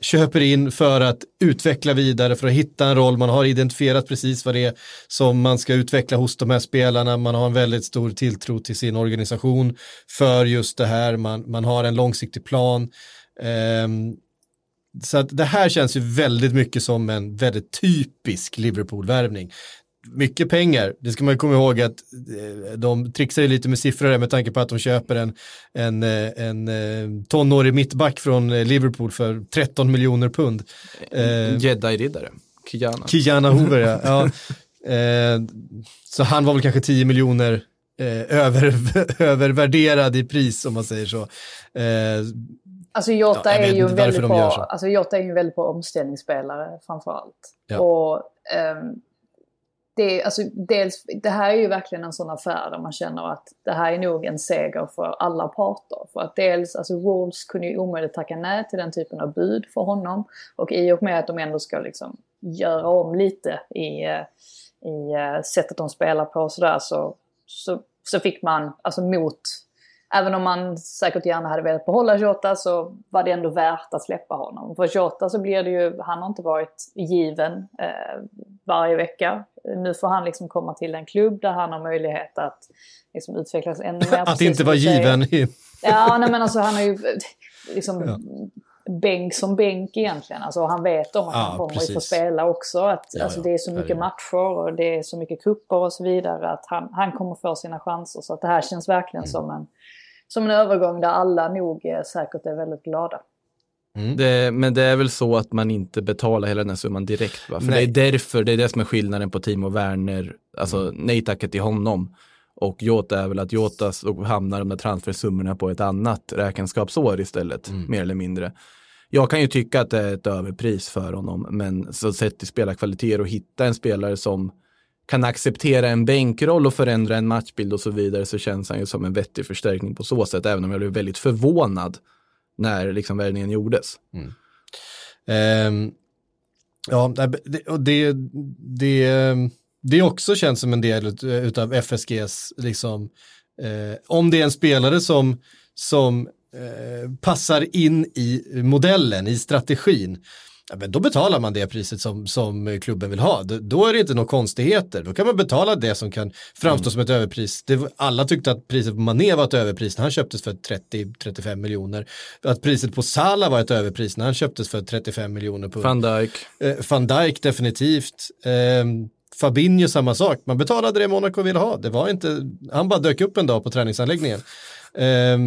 köper in för att utveckla vidare, för att hitta en roll. Man har identifierat precis vad det är som man ska utveckla hos de här spelarna. Man har en väldigt stor tilltro till sin organisation för just det här. Man, man har en långsiktig plan. Ehm, så att det här känns ju väldigt mycket som en väldigt typisk Liverpool-värvning. Mycket pengar, det ska man ju komma ihåg att eh, de trixar ju lite med siffror med tanke på att de köper en, en, eh, en, eh, tonårig mittback från Liverpool för 13 miljoner pund. Jedi-riddare, Kiana. Kiana Hoover, ja. ja. Så han var väl kanske 10 miljoner eh, över, övervärderad i pris om man säger så. Eh, Alltså Jota Ja, är ju väldigt bra, så. alltså Jota är ju en väldigt bra omställningsspelare framför allt. Ja. Och ehm, det, alltså, dels, det här är ju verkligen en sån affär där man känner att det här är nog en seger för alla parter. För att dels, alltså Wolves kunde ju omöjligt tacka nej till den typen av bud för honom. Och i och med att de ändå ska liksom göra om lite i, eh, i eh, sättet de spelar på och sådär så, så, så fick man, alltså mot Även om man säkert gärna hade velat behålla Jota så var det ändå värt att släppa honom. För Jota så blir det ju, han har inte varit given eh, varje vecka. Nu får han liksom komma till en klubb där han har möjlighet att liksom utvecklas ännu mer. att inte vara given. i- Ja, nej men alltså han har ju liksom bänk som bänk egentligen. Alltså han vet om att Ja, han kommer att få precis. spela också. Att, Ja, alltså, ja. det är så mycket Herregud. matcher och det är så mycket kupper och så vidare. Att han, han kommer få sina chanser. Så att det här känns verkligen Mm. som, en, som en övergång där alla nog eh, säkert är väldigt glada. Det, men det är väl så att man inte betalar hela den här summan direkt. Va? För Nej. det är därför, det är det som är skillnaden på Timo Werner, alltså nej tacket till honom. Och Jota är väl att Jota så hamnar de där transfersummorna på ett annat räkenskapsår istället, mer eller mindre. Jag kan ju tycka att det är ett överpris för honom, men så sett till spelarkvaliteter och hitta en spelare som kan acceptera en bänkroll och förändra en matchbild och så vidare så känns han ju som en vettig förstärkning på så sätt, även om jag blev väldigt förvånad när liksom värvningen gjordes. Ehm, ja, det, och det, det, det också känns som en del ut- utav FSGs, liksom, eh, om det är en spelare som, som eh, passar in i modellen, i strategin, ja, men då betalar man det priset som, som klubben vill ha. Då, då är det inte några konstigheter. Då kan man betala det som kan framstå som ett överpris. Det, alla tyckte att priset på Mané var ett överpris när han köptes för 30-35 miljoner. Att priset på Salah var ett överpris när han köptes för 35 miljoner pund. Van Dijk. Eh, Van Dijk definitivt. Eh, Fabinho samma sak. Man betalade det Monaco ville ha. Det var inte, han bara dök upp en dag på träningsanläggningen. Eh,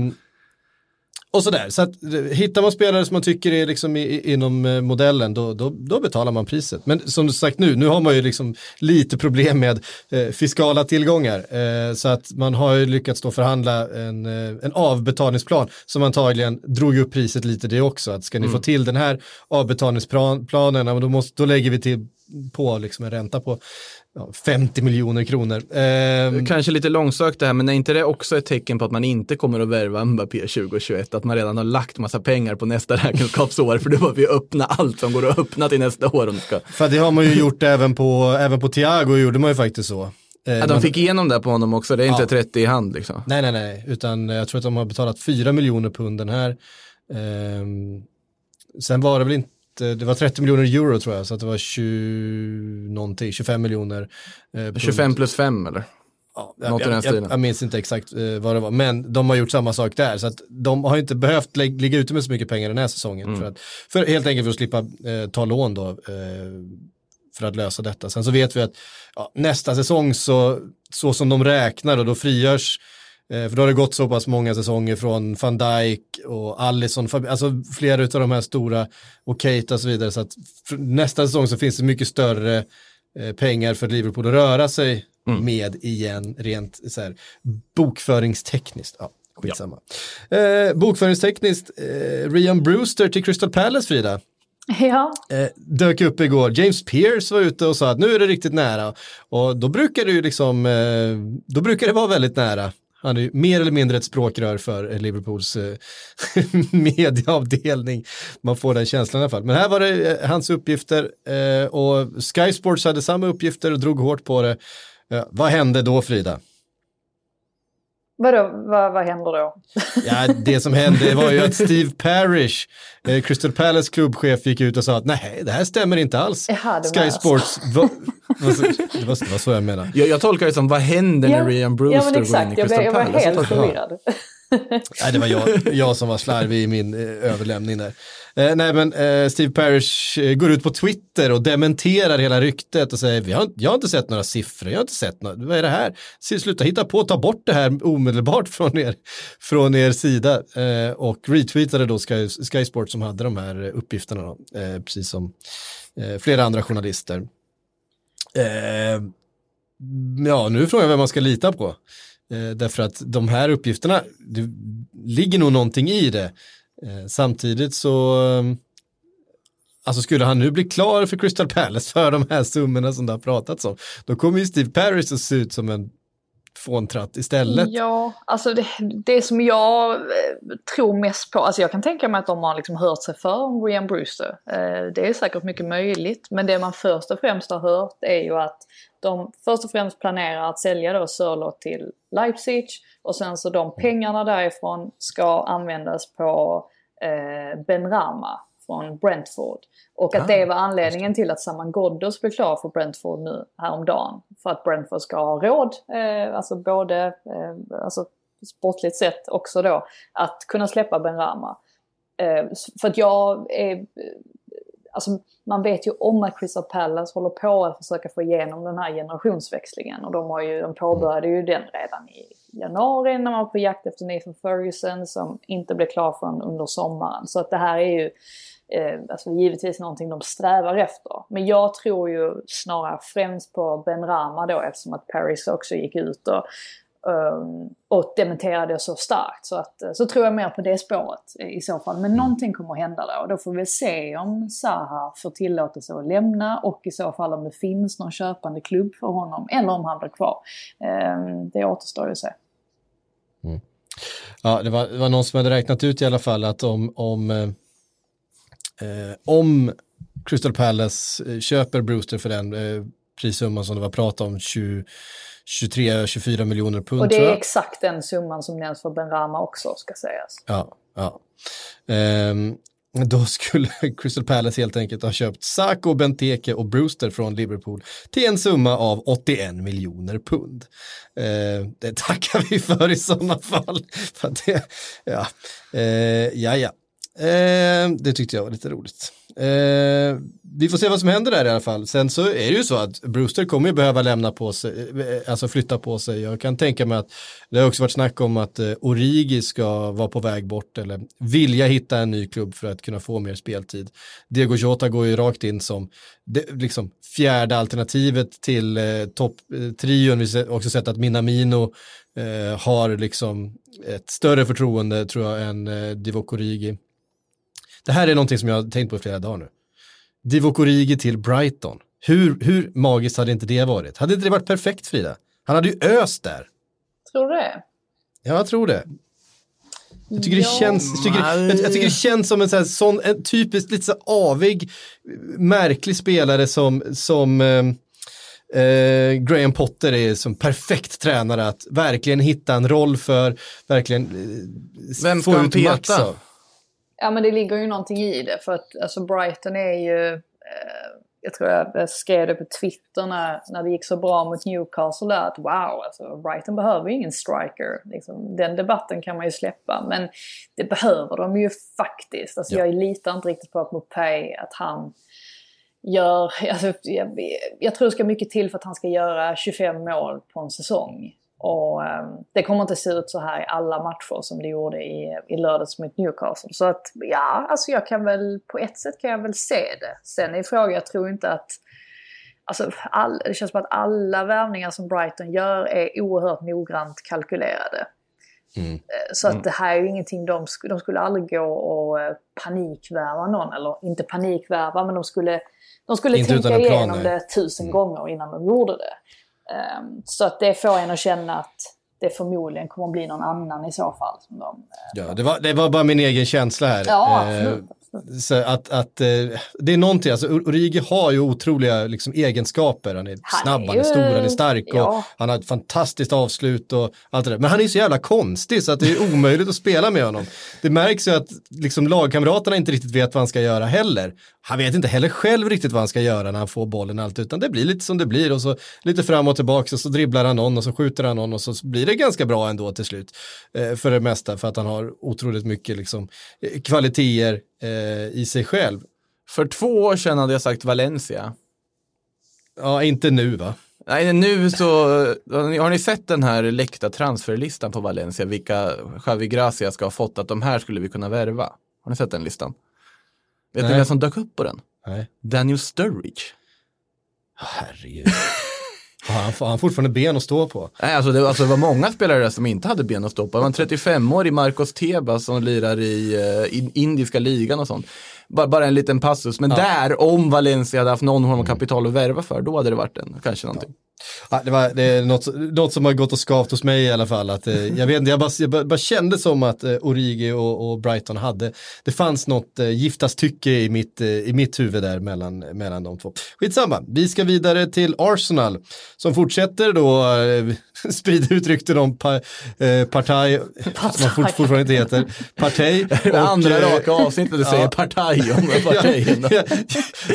och sådär. Så att, eh, hittar man spelare som man tycker är liksom i, i, inom eh, modellen då, då, då betalar man priset. Men som du sagt nu, nu har man ju liksom lite problem med eh, fiskala tillgångar. Eh, så att man har ju lyckats då förhandla en, eh, en avbetalningsplan som antagligen drog upp priset lite det också. Att ska ni få till den här avbetalningsplanen, då, måste, då lägger vi till på liksom en ränta på ja, 50 miljoner kronor. Eh, Kanske lite långsökt det här, men är inte det också ett tecken på att man inte kommer att värva Mbappé 2021? Att man redan har lagt massa pengar på nästa räkenskapsår, för då var vi öppna allt som går att öppna till nästa år. Om det ska. för det har man ju gjort även på, även på Thiago gjorde man ju faktiskt så. Eh, Ja, de fick igenom det på honom också, det är inte Ja. 30 i hand liksom. Nej, nej, nej, utan jag tror att de har betalat 4 miljoner pund den här. Ehm, sen var det väl inte, det var 30 miljoner euro tror jag, så att det var 20, någonting, 25 miljoner. eh, pund. 25 plus 5 eller? Ja, jag, jag, jag, jag minns inte exakt eh, vad det var, men de har gjort samma sak där, så att de har inte behövt lä- ligga ute med så mycket pengar den här säsongen. Mm. För att, för, helt enkelt för att slippa eh, ta lån då, eh, för att lösa detta. Sen så vet vi att ja, nästa säsong så, så som de räknar och då frigörs eh, för då har det gått så pass många säsonger från van Dijk och Alisson, Fab- alltså flera av de här stora och Keita och så vidare. Så att nästa säsong så finns det mycket större eh, pengar för Liverpool att röra sig med igen rent så här, bokföringstekniskt. Ja, skitsamma. Eh, bokföringstekniskt, eh, Rian Brewster till Crystal Palace, Frida Ja, eh, dök upp igår. James Pierce var ute och sa att nu är det riktigt nära. Och då brukar det ju liksom, eh, då brukar det vara väldigt nära. Han är ju mer eller mindre ett språkrör för Liverpools medieavdelning. Eh, mediaavdelning. Man får den känslan i alla fall. Men här var det eh, hans uppgifter eh, och Sky Sports hade samma uppgifter och drog hårt på det. Vad hände då Frida? Vadå, vad, vad händer då? Ja, det som hände var ju att Steve Parrish, eh, Crystal Palace klubbchef, gick ut och sa att nej, det här stämmer inte alls. Jaha, det Sky var- Sports, va, det, var, det var så jag menade. Jag, jag tolkar det som, vad händer när Rian Brewster ja, men går in exakt, i jag, Crystal jag var Palace? helt Så tolkar jag. förvirrad. Nej, det var jag, jag som var slarvig i min eh, överlämning där. Eh, nej, men eh, Steve Parrish eh, går ut på Twitter och dementerar hela ryktet och säger, Vi har, jag har inte sett några siffror, jag har inte sett något, vad är det här? Sluta hitta på, ta bort det här omedelbart från er, från er sida. Eh, och retweetade då Sky, Sky Sport som hade de här uppgifterna, då, eh, precis som eh, flera andra journalister. Eh, ja, nu är frågan vem man ska lita på. Eh, därför att de här uppgifterna, det ligger nog någonting i det. Eh, samtidigt så, eh, alltså skulle han nu bli klar för Crystal Palace för de här summorna som det har pratats om, då kommer ju Steve Paris att se ut som en fåntratt istället. Ja, alltså det, det som jag eh, tror mest på, alltså jag kan tänka mig att de har liksom hört sig för om Rian Brewster. Eh, det är säkert mycket möjligt, men det man först och främst har hört är ju att de först och främst planerar att sälja då Sörlott till Leipzig och sen så de pengarna därifrån ska användas på eh, Ben Rama från Brentford. Och att det var anledningen till att Saman Ghoddos blev klar för Brentford nu häromdagen. För att Brentford ska ha råd, eh, alltså både eh, alltså sportligt sett också då, att kunna släppa Ben Rama. Eh, för att jag är... Alltså man vet ju om att Crystal Palace håller på att försöka få igenom den här generationsväxlingen. Och de, har ju, de påbörjade ju den redan i januari när man var på jakt efter Nathan Ferguson som inte blev klar förrän under sommaren. Så att det här är ju eh, alltså givetvis någonting de strävar efter. Men jag tror ju snarare främst på Ben Rama då eftersom att Paris också gick ut och, um, och dementerade så starkt. Så, att, eh, så tror jag mer på det spåret i så fall. Men någonting kommer att hända då. Och då får vi se om Zaha får tillåtelse att lämna och i så fall om det finns någon köpande klubb för honom eller om han blir kvar. Um, det återstår ju att se. Ja, det var, det var någon som hade räknat ut i alla fall att om, om, eh, eh, om Crystal Palace eh, köper Brewster för den eh, prissumman som det var prat om, 20 23-24 miljoner pund Och det är exakt den summan som nämns för Ben Rama också ska sägas. Ja, ja. Ehm, då skulle Crystal Palace helt enkelt ha köpt Sako, Benteke och Brewster från Liverpool till en summa av 81 miljoner pund. Ehm, det tackar vi för i sådana fall. För det, ja, ehm, ja, ja. Eh, det tyckte jag var lite roligt. Eh, vi får se vad som händer där i alla fall. Sen så är det ju så att Brewster kommer ju behöva lämna på sig, eh, alltså flytta på sig. Jag kan tänka mig att det har också varit snack om att eh, Origi ska vara på väg bort eller vilja hitta en ny klubb för att kunna få mer speltid. Diego Jota går ju rakt in som det, liksom fjärde alternativet till eh, topptrion. Vi har också sett att Minamino eh, har liksom ett större förtroende tror jag än eh, Divock Origi. Det här är någonting som jag har tänkt på i flera dagar nu. Divock Origi till Brighton. Hur, hur magiskt hade inte det varit? Hade inte det varit perfekt Frida? Han hade ju öst där. Tror du det? Ja, jag tror det. Jag tycker, det känns, jag, tycker, jag, jag tycker det känns som en, sån här, sån, en typiskt lite så avig, märklig spelare som, som eh, eh, Graham Potter är som perfekt tränare att verkligen hitta en roll för, verkligen eh, Vem ska få han ut peta? max av. Ja men det ligger ju någonting i det för att alltså Brighton är ju, eh, jag tror jag skrev det på Twitter när, när det gick så bra mot Newcastle där att wow, alltså Brighton behöver ju ingen striker. Liksom, den debatten kan man ju släppa men det behöver de ju faktiskt. Alltså Ja. jag litar inte riktigt på att Mopay, att han gör, alltså, jag, jag tror det ska mycket till för att han ska göra 25 mål på en säsong. Och eh, det kommer inte se ut så här i alla matcher som det gjorde i, i lördags mot Newcastle. Så att ja, alltså jag kan väl, på ett sätt kan jag väl se det. Sen är frågan, jag tror inte att Alltså, all, det känns som att alla värvningar som Brighton gör är oerhört noggrant kalkylerade. Eh, Så att det här är ju ingenting de, sk- de skulle aldrig gå och eh, panikvärva någon. Eller inte panikvärva, men de skulle, de skulle Inte tänka igenom nej. det tusen gånger innan de gjorde det. Ehm, så att det får en att känna att det förmodligen kommer att bli någon annan i så fall. Som de, eh, Ja, det, var, det var bara min egen känsla här. Ja, Eh, absolut. Så att, att eh, det är någonting, alltså Origi har ju otroliga liksom, egenskaper. Han är Han snabb, är han är stor, han är stark och ja. han har ett fantastiskt avslut och allt det där. Men han är så jävla konstig så att det är omöjligt att spela med honom. Det märks ju att liksom, lagkamraterna inte riktigt vet vad han ska göra heller. Han vet inte heller själv riktigt vad han ska göra när han får bollen allt, utan det blir lite som det blir och så lite fram och tillbaka och så dribblar han någon och så skjuter han någon och så blir det ganska bra ändå till slut. Eh, för det mesta, för att han har otroligt mycket liksom, eh, kvaliteter eh, i sig själv. För två år sedan hade jag sagt Valencia. Ja, inte nu va? Nej, nu så, har ni sett den här läckta transferlistan på Valencia, vilka Xavi Gracia ska ha fått, att de här skulle vi kunna värva? Har ni sett den listan? Vet ni Nej. vem som dök upp på den? Nej. Daniel Sturridge. Herregud. Har, han, har han fortfarande ben att stå på? Nej, alltså det, alltså det var många spelare där som inte hade ben att stå på. Det var en 35-årig Marcos Tebas som lirar i, eh, i indiska ligan och sånt. Bara, bara en liten passus, men där, om Valencia hade haft någon form av kapital att värva för, då hade det varit en, kanske någonting. Ja, det, var, det är något, något som har gått och skavt hos mig i alla fall. Att, eh, jag, vet, inte, jag, bara, jag bara, bara kände som att eh, Origi och, och Brighton hade, det fanns något eh, giftastycke i mitt, eh, i mitt huvud där mellan, mellan de två. Skitsamma, vi ska vidare till Arsenal som fortsätter då eh, sprida ut rykten om pa, eh, Partaj, som han fort, fortfarande inte heter, Partey. Det andra eh, raka avsnittet du säger partaj om partijen. jag,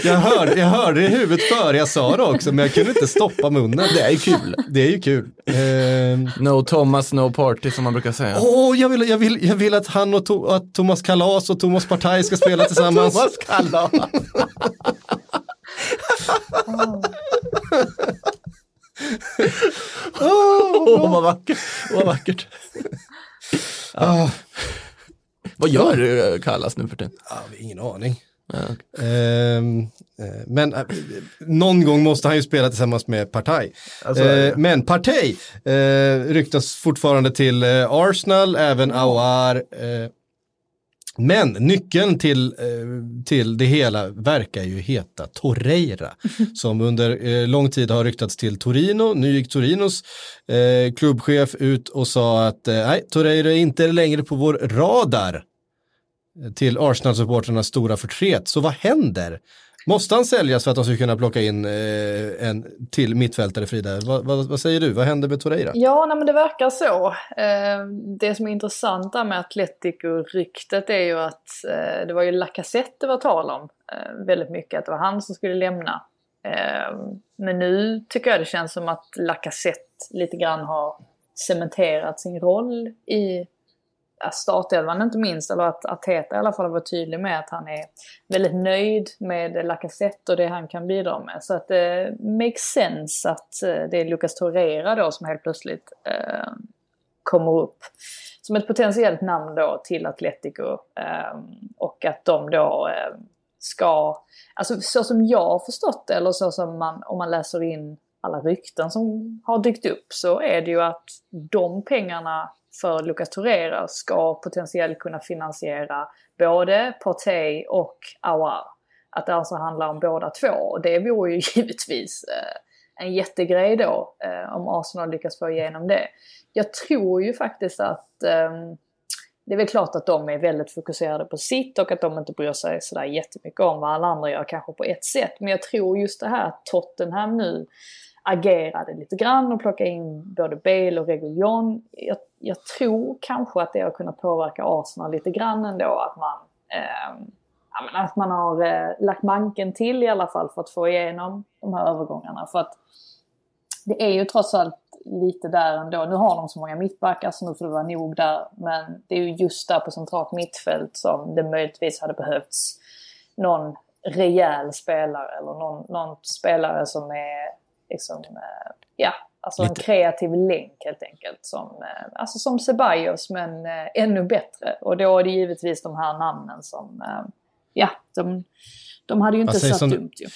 jag, hörde, jag hörde det i huvudet före jag sa det också, men jag kunde inte stoppa munnen. Det är ju kul. Det är ju kul. Ehm, No Thomas, no party som man brukar säga. Åh, jag, vill, jag, vill, jag vill att han och to, att Thomas Kalas och Thomas Partaj ska spela tillsammans. Thomas Kalas. Åh, vad vackert. Vad vackert. Ah, Vad gör eh, Kallas nu för tiden? har ingen aning. Ja, okej. Ehm, eh, men eh, någon gång måste han ju spela tillsammans med Partaj. Alltså. Eh, men Partey eh, ryktas fortfarande till eh, Arsenal, även Aouar. Eh, men nyckeln till, till det hela verkar ju heta Torreira, som under lång tid har ryktats till Torino. Nu gick Torinos klubbchef ut och sa att nej, Torreira är inte längre på vår radar till Arsenal-supporternas stora förtret. Så vad händer? Måste han säljas för att de ska kunna plocka in eh, en till mittfältare, Frida? Vad, va, vad säger du? Vad händer med Torreira? Ja, nej, men det verkar så. Eh, det som är intressant där med Atletico-ryktet är ju att eh, det var ju Lacazette det var tal om eh, väldigt mycket, att det var han som skulle lämna. Eh, men nu tycker jag det känns som att Lacazette lite grann har cementerat sin roll i startelvan inte minst, eller att Arteta i alla fall var tydlig med att han är väldigt nöjd med Lacazette och det han kan bidra med. Så att det eh, makes sense att eh, det är Lucas Torreira då som helt plötsligt eh, kommer upp som ett potentiellt namn då till Atletico. Eh, och att de då eh, ska, alltså så som jag har förstått det, eller så som man, om man läser in alla rykten som har dykt upp, så är det ju att de pengarna för Lucas Torreira ska potentiellt kunna finansiera både Partey och Awar. Att det alltså handlar om båda två. Och det vore ju givetvis eh, en jättegrej då eh, om Arsenal lyckas få igenom det. Jag tror ju faktiskt att eh, det är väl klart att de är väldigt fokuserade på sitt och att de inte bryr sig sådär jättemycket om vad alla andra gör, kanske på ett sätt. Men jag tror just det här att Tottenham nu agerade lite grann och plockade in både Bale och Reguljon. Jag, jag, tror kanske att det har kunnat påverka Arsenal lite grann ändå att man, eh, att man har eh, lagt manken till i alla fall för att få igenom de här övergångarna. För att det är ju trots allt lite där ändå. Nu har de så många mittbackar så nu får det vara nog där. Men det är ju just där på centralt mittfält som det möjligtvis hade behövts någon rejäl spelare eller någon, någon spelare som är liksom, eh, ja, alltså Lite. en kreativ länk helt enkelt. Som, eh, alltså som Ceballos men eh, ännu bättre. Och då är det givetvis de här namnen som, ja, de, de hade ju inte satt som, dumt ju.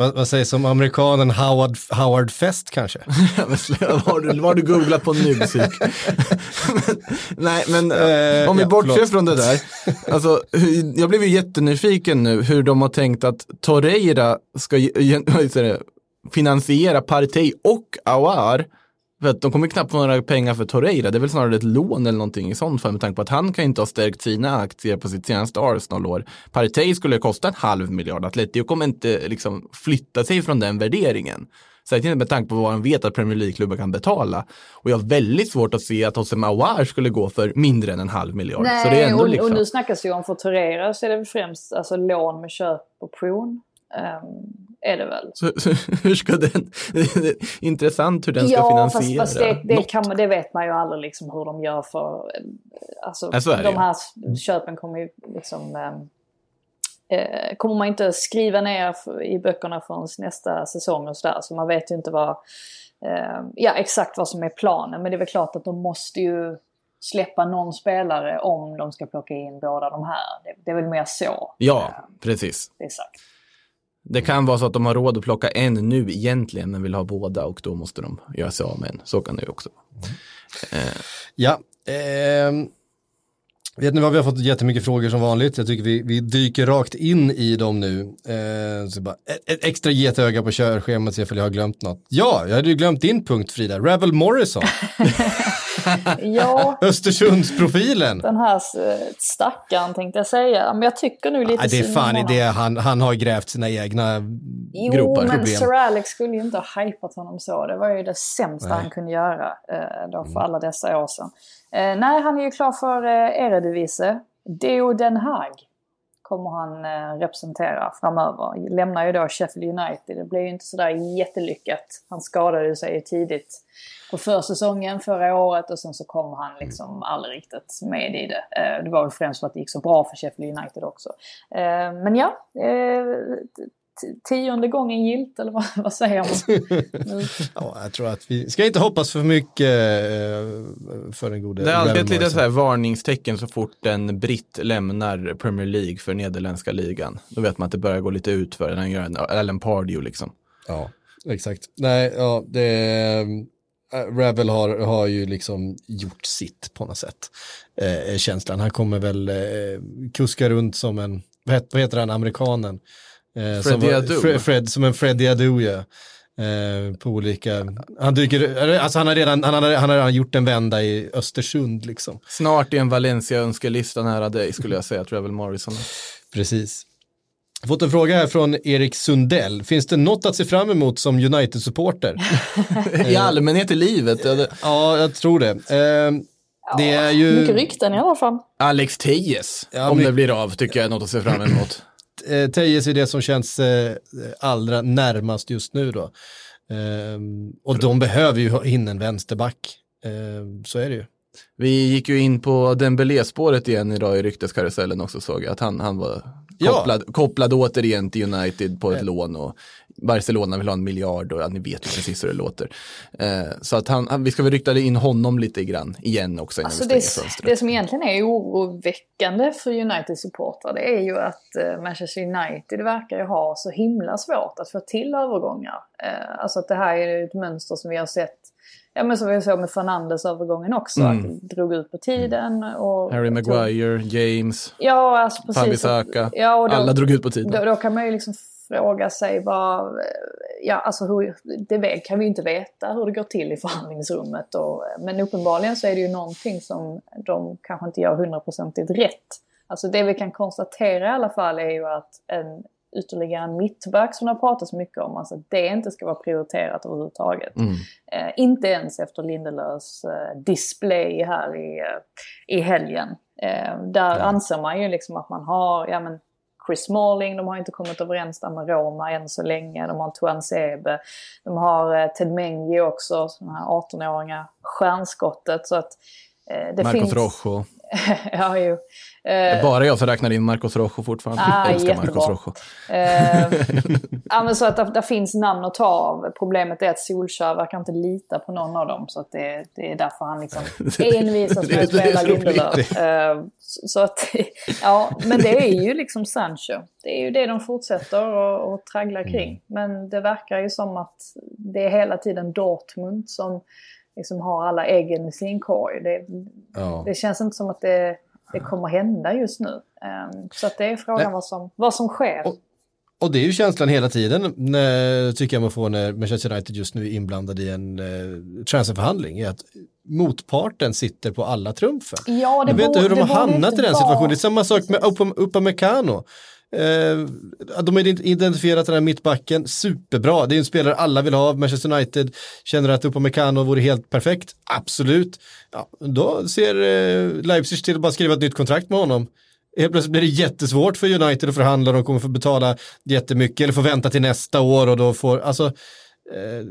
Vad, vad sägs om amerikanen Howard, Howard Fest kanske? vad, har du, vad har du googlat på nu, Psyk? Nej, men eh, om vi ja, bortser förlåt. från det där. Alltså, jag blev ju jättenyfiken nu hur de har tänkt att Torreira ska finansiera Partey och Awar. För att de kommer knappt få några pengar för Torreira. Det är väl snarare ett lån eller någonting i sånt fall med tanke på att han kan inte ha stärkt sina aktier på sitt senaste Arsenal-år. Partey skulle kosta en halv miljard. Atletico kommer inte liksom flytta sig från den värderingen. Särskilt med tanke på vad han vet att Premier League-klubbar kan betala. Och jag har väldigt svårt att se att Hosem Awar skulle gå för mindre än en halv miljard. Nej, så det är ändå och, liksom... och nu snackas ju om för Torreira så är det främst alltså, lån med köpoption. Um, är det väl. Så, så hur ska den, intressant hur den ska ja, finansiera fast, fast det, det, kan det vet man ju aldrig liksom hur de gör för, alltså ja, de här köpen kommer ju liksom, eh, eh, kommer man inte skriva ner i böckerna förrän nästa säsong och sådär. Så man vet ju inte vad, eh, ja exakt vad som är planen. Men det är väl klart att de måste ju släppa någon spelare om de ska plocka in båda de här. Det, det är väl mer så. Ja, precis. Det är sagt. Det kan vara så att de har råd att plocka en nu egentligen, men vill ha båda och då måste de göra sig av med en. Så kan det ju också vara. Eh. Ja, eh, vet ni vad, vi har fått jättemycket frågor som vanligt. Jag tycker vi, vi dyker rakt in i dem nu. Eh, så bara, ett, ett extra getöga på körschemat, se ifall jag har glömt något. Ja, jag hade ju glömt din punkt Frida, Ravel Morrison. ja. Östersundsprofilen. Den här stackaren tänkte jag säga. Men jag tycker nu lite ja, Det är fan i det han, han har grävt sina egna jo, gropar. Jo, men Sir Alex skulle ju inte ha hypat honom så. Det var ju det sämsta nej. han kunde göra eh, då för mm. alla dessa år sedan. Eh, nej, han är ju klar för eh, Eredivisie. Deo Den Haag kommer han eh, representera framöver. Lämnar ju då Sheffield United. Det blev ju inte sådär jättelyckat. Han skadade sig ju tidigt på försäsongen förra året och sen så kom han liksom aldrig riktigt med i det. Eh, det var väl främst för att det gick så bra för Sheffield United också. Eh, men ja, tionde gången gilt eller vad, vad säger man? ja, jag tror att vi ska inte hoppas för mycket eh, för den gode Det är alltid ett litet så här varningstecken så fort en britt lämnar Premier League för nederländska ligan. Då vet man att det börjar gå lite ut för den gör en Ellen Pardew liksom. Ja, exakt. Nej, ja, det äh, Ravel har, har ju liksom gjort sitt på något sätt. Eh, känslan. Han kommer väl eh, kuska runt som en, vad heter, vad heter han, amerikanen? Eh, Freddy Adu. Fred, Fred, som en Freddy Adu, ja. Eh, på olika, han dyker, alltså han har redan, han har, han har redan gjort en vända i Östersund liksom. Snart i en Valencia-önskelista nära dig skulle jag säga, Travel Morrison. Precis. Jag har fått en fråga här från Erik Sundell. Finns det något att se fram emot som United-supporter? I allmänhet i livet? ja, jag tror det. Eh, det är ju... Mycket rykten i alla fall. Alex Tejes, ja, om det blir av, tycker jag är något att se fram emot eh, Tejes är det som känns eh, allra närmast just nu då. Eh, och de behöver ju in en vänsterback. Eh, så är det ju. Vi gick ju in på Dembélé-spåret igen idag i rykteskarusellen också såg jag. Att han, han var Ja. kopplad, kopplad återigen till United på ett lån och Barcelona vill ha en miljard och ja, ni vet ju precis hur det låter. Eh, så att han, han, vi ska väl rykta in honom lite grann igen också innan Alltså vi det, fönstret. det som egentligen är oroväckande för United-supportrar det är ju att eh, Manchester United verkar ju ha så himla svårt att få till övergångar. Eh, alltså att det här är ett mönster som vi har sett, ja men som vi såg med Fernandes övergången också, Mm. att det drog ut på tiden. Och Harry Maguire, James, Ja, alltså precis. Wan-Bissaka. Ja, alla drog ut på tiden. då, då kan man ju liksom fråga sig vad, ja alltså hur, det kan vi ju inte veta hur det går till i förhandlingsrummet. Och, men uppenbarligen så är det ju någonting som de kanske inte gör hundraprocentigt rätt. Alltså det vi kan konstatera i alla fall är ju att en ytterligare en mittback som det har pratats mycket om, alltså det inte ska vara prioriterat överhuvudtaget. Mm. Eh, inte ens efter Lindelöfs eh, display här i, eh, i helgen. Eh, där anser man ju liksom att man har, ja men Chris Smalling, de har inte kommit överens där med Roma än så länge. De har Tuan Sebe, de har eh, Ted Mengi också, den här 18-åriga stjärnskottet. Så att eh, det Marcos finns... Rojo. ja, ju. Det är Eh, bara jag som räknar in Marcos Rojo fortfarande. Ah, jag älskar jättebra. Marcos Rojo. Eh, ja, men så att det, det finns namn att ta av. Problemet är att Solskjaer verkar inte lita på någon av dem. Så att det, det är därför han liksom envisas med att är spela. Lindelöf. Så att, ja, men det är ju liksom Sancho. Det är ju det de fortsätter att traggla kring. Men det verkar ju som att det är hela tiden Dortmund som liksom har alla äggen i sin korg. Det, Ja. det känns inte som att det, det kommer hända just nu. Ehm, så att det är frågan Nej. vad som, vad som sker. Och- Och det är ju känslan hela tiden, när, tycker jag man får när Manchester United just nu är inblandad i en eh, transferförhandling, är att motparten sitter på alla trumfen. Ja, Jag vet inte hur de har hamnat i den situationen. Det är samma sak med Upa- Upamecano. Eh, de har identifierat den här mittbacken superbra. Det är en spelare alla vill ha. Manchester United känner att Upamecano vore helt perfekt. Absolut. Ja, då ser eh, Leipzig till att bara skriva ett nytt kontrakt med honom. Helt plötsligt blir det jättesvårt för United att förhandla. De kommer få betala jättemycket eller få vänta till nästa år och då får, alltså, eh,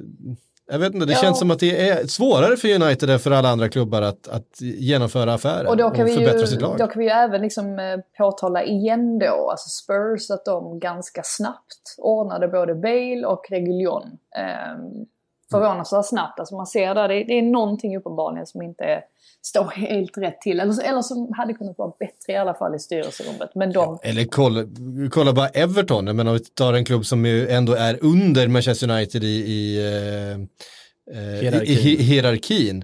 jag vet inte, det Ja. känns som att det är svårare för United än för alla andra klubbar att, att genomföra affärer Och då kan, vi förbättra ju, sitt lag. då kan vi ju även liksom eh, påtala igen då, alltså Spurs, att de ganska snabbt ordnade både Bale och Reguilon. Eh, förvånansvärt snabbt, alltså man ser där, det, det är någonting uppenbarligen som inte är, står helt rätt till. Eller, eller som hade kunnat vara bättre i alla fall i styrelserummet. Men de, Eller kolla, kolla bara Everton, men om vi tar en klubb som ju ändå är under Manchester United i, i, eh, eh, Hierarkin. i, i hierarkin.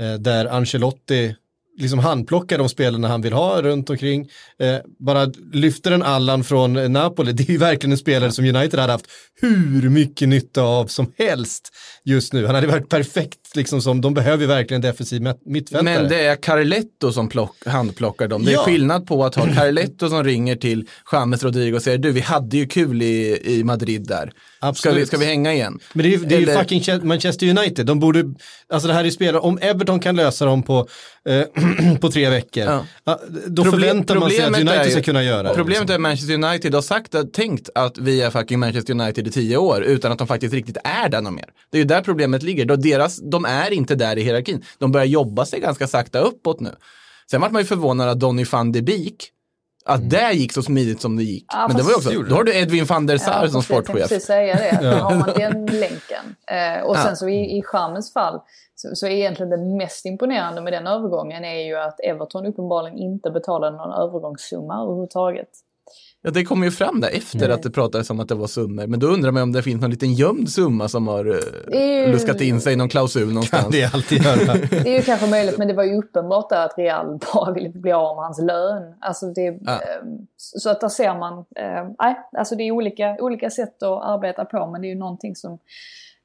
Eh, där Ancelotti liksom handplockar de spelarna han vill ha runt omkring. Eh, bara lyfter en Allan från Napoli, det är ju verkligen en spelare som United hade haft hur mycket nytta av som helst just nu. Han hade varit perfekt, liksom som, de behöver verkligen defensiv mitt- mittfältare. Men det är Carletto som plock, handplockar dem. Det är Ja. skillnad på att ha Carletto som ringer till James Rodrigo och säger du vi hade ju kul i, i Madrid där. Ska vi, ska vi hänga igen? Men det är, ju- det är ju fucking Ch- Manchester United. De borde, alltså det här är spelare, om Everton kan lösa dem på, eh, på tre veckor, Ja. då Problem- förväntar man sig att United ju- ska kunna göra det. Problemet liksom. är att Manchester United har sagt, att- tänkt att vi är fucking Manchester United i tio år utan att de faktiskt riktigt är där någon mer. Det är ju där problemet ligger. Då deras, de är inte där i hierarkin. De börjar jobba sig ganska sakta uppåt nu. Sen var man ju förvånad att Donny van de Beek, att det gick så smidigt som det gick. Ja, Men det var ju också, då har du Edwin van der Sar som fast jag sportchef. precis säga det. Då har man den länken. Eh, och Ja. sen så i, i Chamens fall så, så är egentligen det mest imponerande med den övergången är ju att Everton uppenbarligen inte betalade någon övergångssumma överhuvudtaget. Ja, det kom ju fram där efter att det pratades om att det var summor. Men då undrar man om det finns någon liten gömd summa som har eh, ju- luskat in sig i någon klausul Kan någonstans. det alltid göra. Det är ju kanske möjligt, men det var ju uppenbart att Real bara ville bli av med hans lön. Alltså det, Ja. ehm, så att där ser man, eh, nej, alltså det är olika, olika sätt att arbeta på, men det är ju någonting som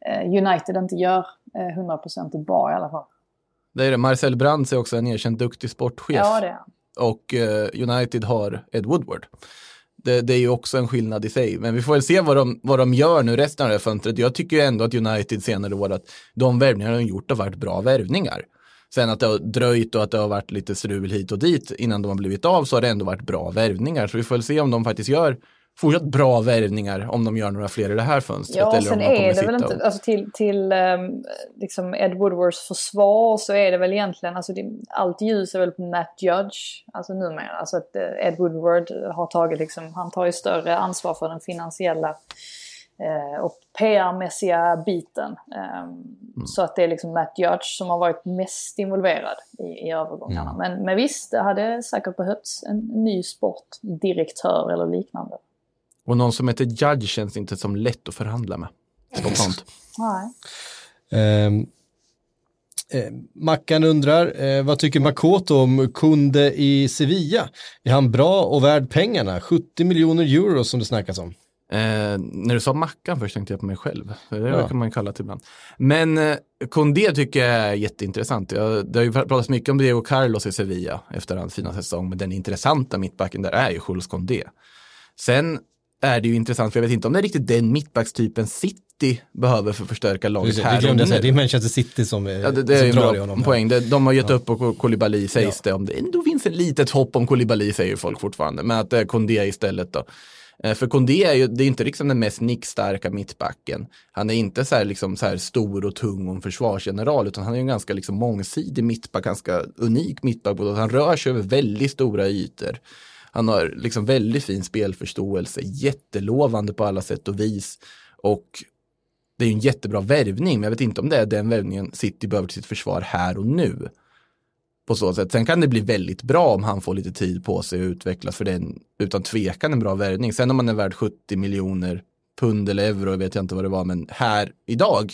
eh, United inte gör eh, hundraprocentigt bra i alla fall. Det är det. Marcel Brands är också en erkänt duktig sportchef. Ja, det är han och eh, United har Ed Woodward. Det, det är ju också en skillnad i sig. Men vi får väl se vad de, vad de gör nu resten av det här fönstret. Jag tycker ju ändå att United senare år att de värvningar de gjort har varit bra värvningar. Sen att det har dröjt och att det har varit lite strul hit och dit innan de har blivit av så har det ändå varit bra värvningar. Så vi får väl se om de faktiskt gör fortsatt bra värvningar om de gör några fler i det här fönstret. Ja, eller sen om de är det väl inte, alltså till, till um, liksom Ed Woodwards försvar så är det väl egentligen, alltså det, allt ljus är väl på Matt Judge, alltså numera. Alltså att eh, Ed Woodward har tagit liksom, han tar ju större ansvar för den finansiella eh, och PR-mässiga biten. Ehm, Så att det är liksom Matt Judge som har varit mest involverad i, i övergångarna. Men, men visst, det hade säkert behövts en ny sportdirektör eller liknande. Och någon som heter Judge känns inte som lätt att förhandla med. Spontant. Nej. Ehm, eh, Mackan undrar, eh, vad tycker Makoto om Kunde i Sevilla? Är han bra och värd pengarna? 70 miljoner euro som det snackas om. Eh, när du sa Mackan först tänkte jag på mig själv. Det Ja. kan man ju kalla det ibland. Men eh, Condé tycker jag är jätteintressant. Jag, det har ju pratats mycket om Diego Carlos i Sevilla efter hans fina säsong. Men den intressanta mittbacken där är ju Jules Condé. Sen är det ju intressant, för jag vet inte om det är riktigt den mittbackstypen City behöver för att förstärka laget Det här och glömde jag säga, nu. det är Manchester City som, är, Ja, det, det är en bra honom. poäng. Det, de har gett upp på Koulibaly sägs Ja. det. Om det ändå finns ett litet hopp om Koulibaly säger folk fortfarande. Men att det är Kondé istället då. Eh, För Kondé är ju, det är inte liksom den mest nickstarka mittbacken. Han är inte så här, liksom, så här stor och tung och en försvarsgeneral, utan han är en ganska liksom, mångsidig mittback, ganska unik mittback. Han rör sig över väldigt stora ytor. Han har liksom väldigt fin spelförståelse, jättelovande på alla sätt och vis. Och det är ju en jättebra värvning, men jag vet inte om det är den värvningen City behöver till sitt försvar här och nu. På så sätt. Sen kan det bli väldigt bra om han får lite tid på sig att utvecklas, för det är en, utan tvekan en bra värvning. Sen om man är värd 70 miljoner pund eller euro, vet jag inte vad det var, men här idag,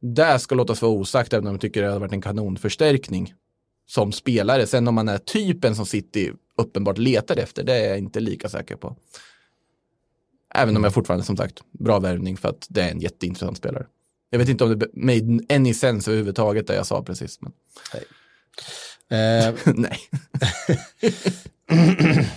där ska låtas vara osagt, även om jag tycker det har varit en kanonförstärkning som spelare. Sen om man är typen som City uppenbart letar efter, det är jag inte lika säker på. Även om jag fortfarande som sagt, bra värvning för att det är en jätteintressant spelare. Jag vet inte om det made any sense överhuvudtaget det jag sa precis. Men... Eh, Nej.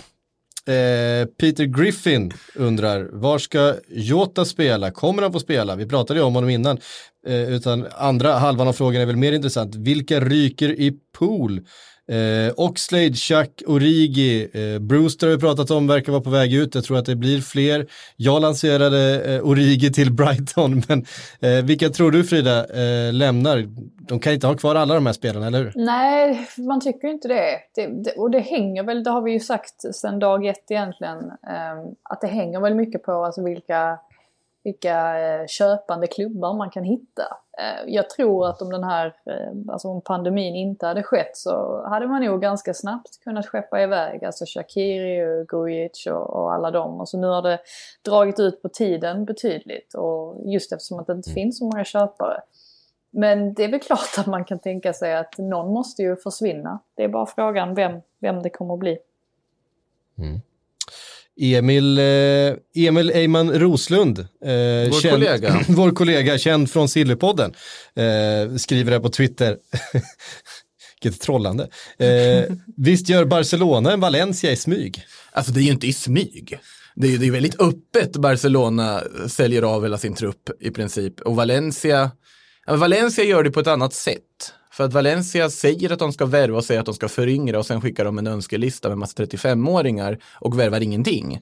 Eh, Peter Griffin undrar, var ska Jota spela? Kommer han få spela? Vi pratade ju om honom innan. Eh, utan andra halvan av frågan är väl mer intressant. Vilka ryker i pool? Eh, Oxlade, Chuck, Origi, eh, Brewster har vi pratat om, verkar vara på väg ut. Jag tror att det blir fler. Jag lanserade eh, Origi till Brighton, men eh, vilka tror du Frida eh, lämnar? De kan inte ha kvar alla de här spelarna, eller hur? Nej, man tycker inte det. det, det och det hänger väl, det har vi ju sagt sedan dag ett egentligen, eh, att det hänger väl mycket på alltså vilka, vilka eh, köpande klubbar man kan hitta. Eh, jag tror att om den här, eh, alltså om pandemin inte hade skett så hade man nog ganska snabbt kunnat skeppa iväg, alltså Shakiri och Grujic och, och alla dem. Och så nu har det dragit ut på tiden betydligt och just eftersom att det inte finns så många köpare. Men det är väl klart att man kan tänka sig att någon måste ju försvinna. Det är bara frågan vem, vem det kommer att bli. Emil, eh, Emil Eyman Roslund, eh, Vår kollega. vår kollega, känd från Sillypodden, eh, skriver det på Twitter. Vilket trollande. Eh, visst gör Barcelona en Valencia i smyg? Alltså det är ju inte i smyg. Det är ju det är väldigt öppet Barcelona säljer av hela sin trupp i princip. Och Valencia, Valencia gör det på ett annat sätt. För att Valencia säger att de ska värva och säger att de ska föryngra och sen skickar de en önskelista med massa 35-åringar och värvar ingenting.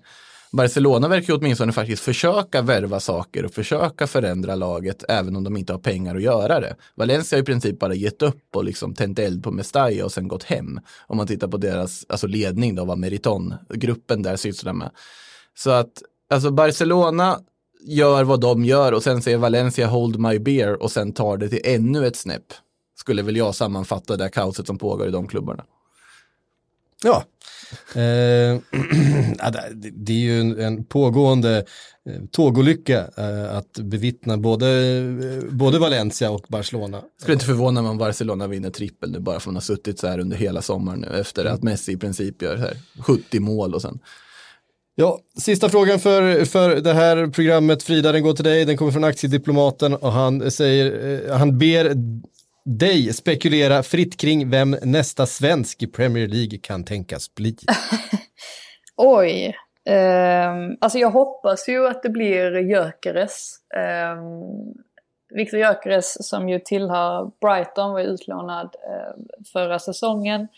Barcelona verkar ju åtminstone faktiskt försöka värva saker och försöka förändra laget även om de inte har pengar att göra det. Valencia har i princip bara gett upp och liksom tänt eld på Mestalla och sen gått hem. Om man tittar på deras alltså ledning då, vad Meriton-gruppen där sysslar med. Så att alltså Barcelona gör vad de gör och sen säger Valencia hold my beer och sen tar det till ännu ett snäpp. Skulle väl jag sammanfatta det kaoset som pågår i de klubbarna. Ja. Eh, det, är ju en, en pågående eh, tågolycka eh, att bevittna både, både Valencia och Barcelona. Skulle inte förvåna mig om Barcelona vinner trippel nu bara för att man har suttit så här under hela sommaren nu efter att Messi i princip gör här 70 mål och sen. Ja, sista frågan för, för det här programmet, Frida, den går till dig. Den kommer från Aktiediplomaten och han säger, han ber dig spekulera fritt kring vem nästa svensk i Premier League kan tänkas bli. Oj. Um, alltså jag hoppas ju att det blir Gyökeres. Ehm, um, Viktor Gyökeres som ju tillhör Brighton var utlånad uh, förra säsongen.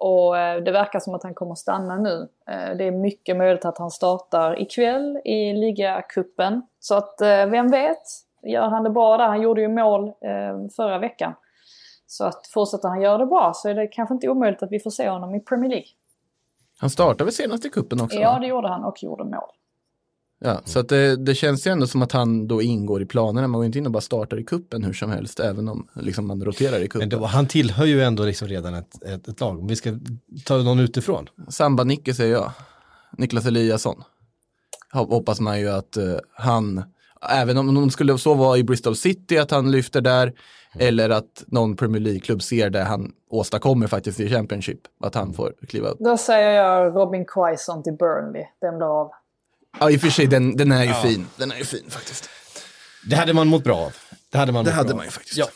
Och eh, det verkar som att han kommer stanna nu. Eh, det är mycket möjligt att han startar ikväll i ligacupen. Så att eh, vem vet? Gör han det bra där? Han gjorde ju mål eh, förra veckan. Så att fortsätter han göra det bra så är det kanske inte omöjligt att vi får se honom i Premier League. Han startade väl senast i kuppen också? Ja, det gjorde han och gjorde mål. Ja, så att det, det känns ju ändå som att han då ingår i planerna. Man går inte in och bara startar i kuppen hur som helst, även om liksom, man roterar i kuppen. Men då, han tillhör ju ändå liksom redan ett, ett, ett lag. Om vi ska ta någon utifrån. Samba-Nicke säger jag. Niklas Eliasson. Hop- Hoppas man ju att eh, han, även om de skulle så vara i Bristol City, att han lyfter där. Eller att någon Premier League-klubb ser det han åstadkommer faktiskt i Championship. Att han får kliva upp. Då säger jag Robin Quaison till Burnley. Den blir av. Ja, i och för sig, den, den är ju fin. Den är ju fin faktiskt. Det hade man mått bra av. Det hade man, Det hade man ju faktiskt. Ja.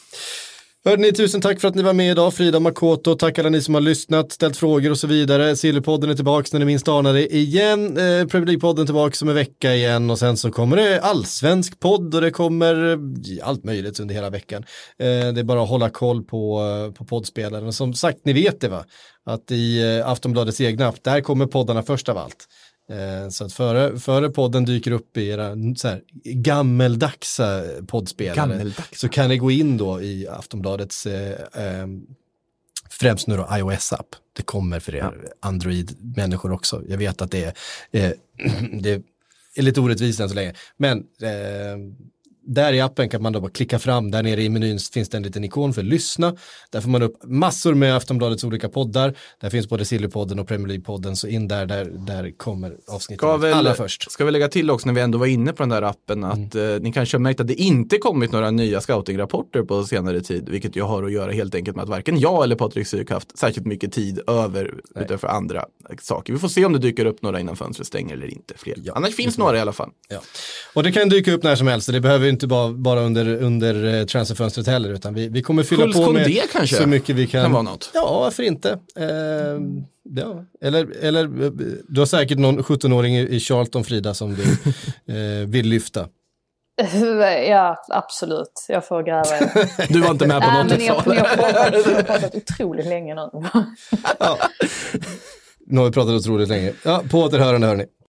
Hörde ni, tusen tack för att ni var med idag. Frida Makoto, tack alla ni som har lyssnat, ställt frågor och så vidare. Sillypodden är tillbaka när ni minst anar det igen. Eh, Premier League-podden tillbaka om en vecka igen och sen så kommer det allsvensk podd och det kommer allt möjligt under hela veckan. Eh, det är bara att hålla koll på, eh, på poddspelaren. Och som sagt, ni vet det va? Att i eh, Aftonbladets egna app, där kommer poddarna först av allt. Eh, Så att före, före podden dyker upp i era så här, gammeldagsa poddspelare Gammeldags. så kan ni gå in då i Aftonbladets eh, eh, främst nu då iOS-app. Det kommer för er Android-människor också. Jag vet att det är, eh, det är lite orättvist än så länge. Men eh, där i appen kan man då bara klicka fram, där nere i menyn finns det en liten ikon för lyssna. Där får man upp massor med Aftonbladets olika poddar. Där finns både Sillypodden och Premier League-podden, så in där, där, där kommer avsnittet allra först. Ska vi lägga till också när vi ändå var inne på den där appen att eh, ni kanske har märkt att det inte kommit några nya scoutingrapporter på senare tid, vilket ju har att göra helt enkelt med att varken jag eller Patrik Syk haft särskilt mycket tid över utanför andra saker. Vi får se om det dyker upp några innan fönstret stänger eller inte. Fler. Annars finns några i alla fall. Ja. Och det kan dyka upp när som helst, det behöver inte bara, bara under, under eh, transferfönstret heller, utan vi, vi kommer fylla Schultz på med kanske? så mycket vi kan. Kan vara något. Ja, varför inte? Eh, ja. eller, eller eh, du har säkert någon 17-åring i, i Charlton, Frida, som du eh, vill lyfta. Ja, absolut. Jag får gräva. Du var inte med på något men ni jag har, pratat, ni har pratat otroligt länge nu. Nu har vi pratat otroligt länge. Ja, på återhörande hörni.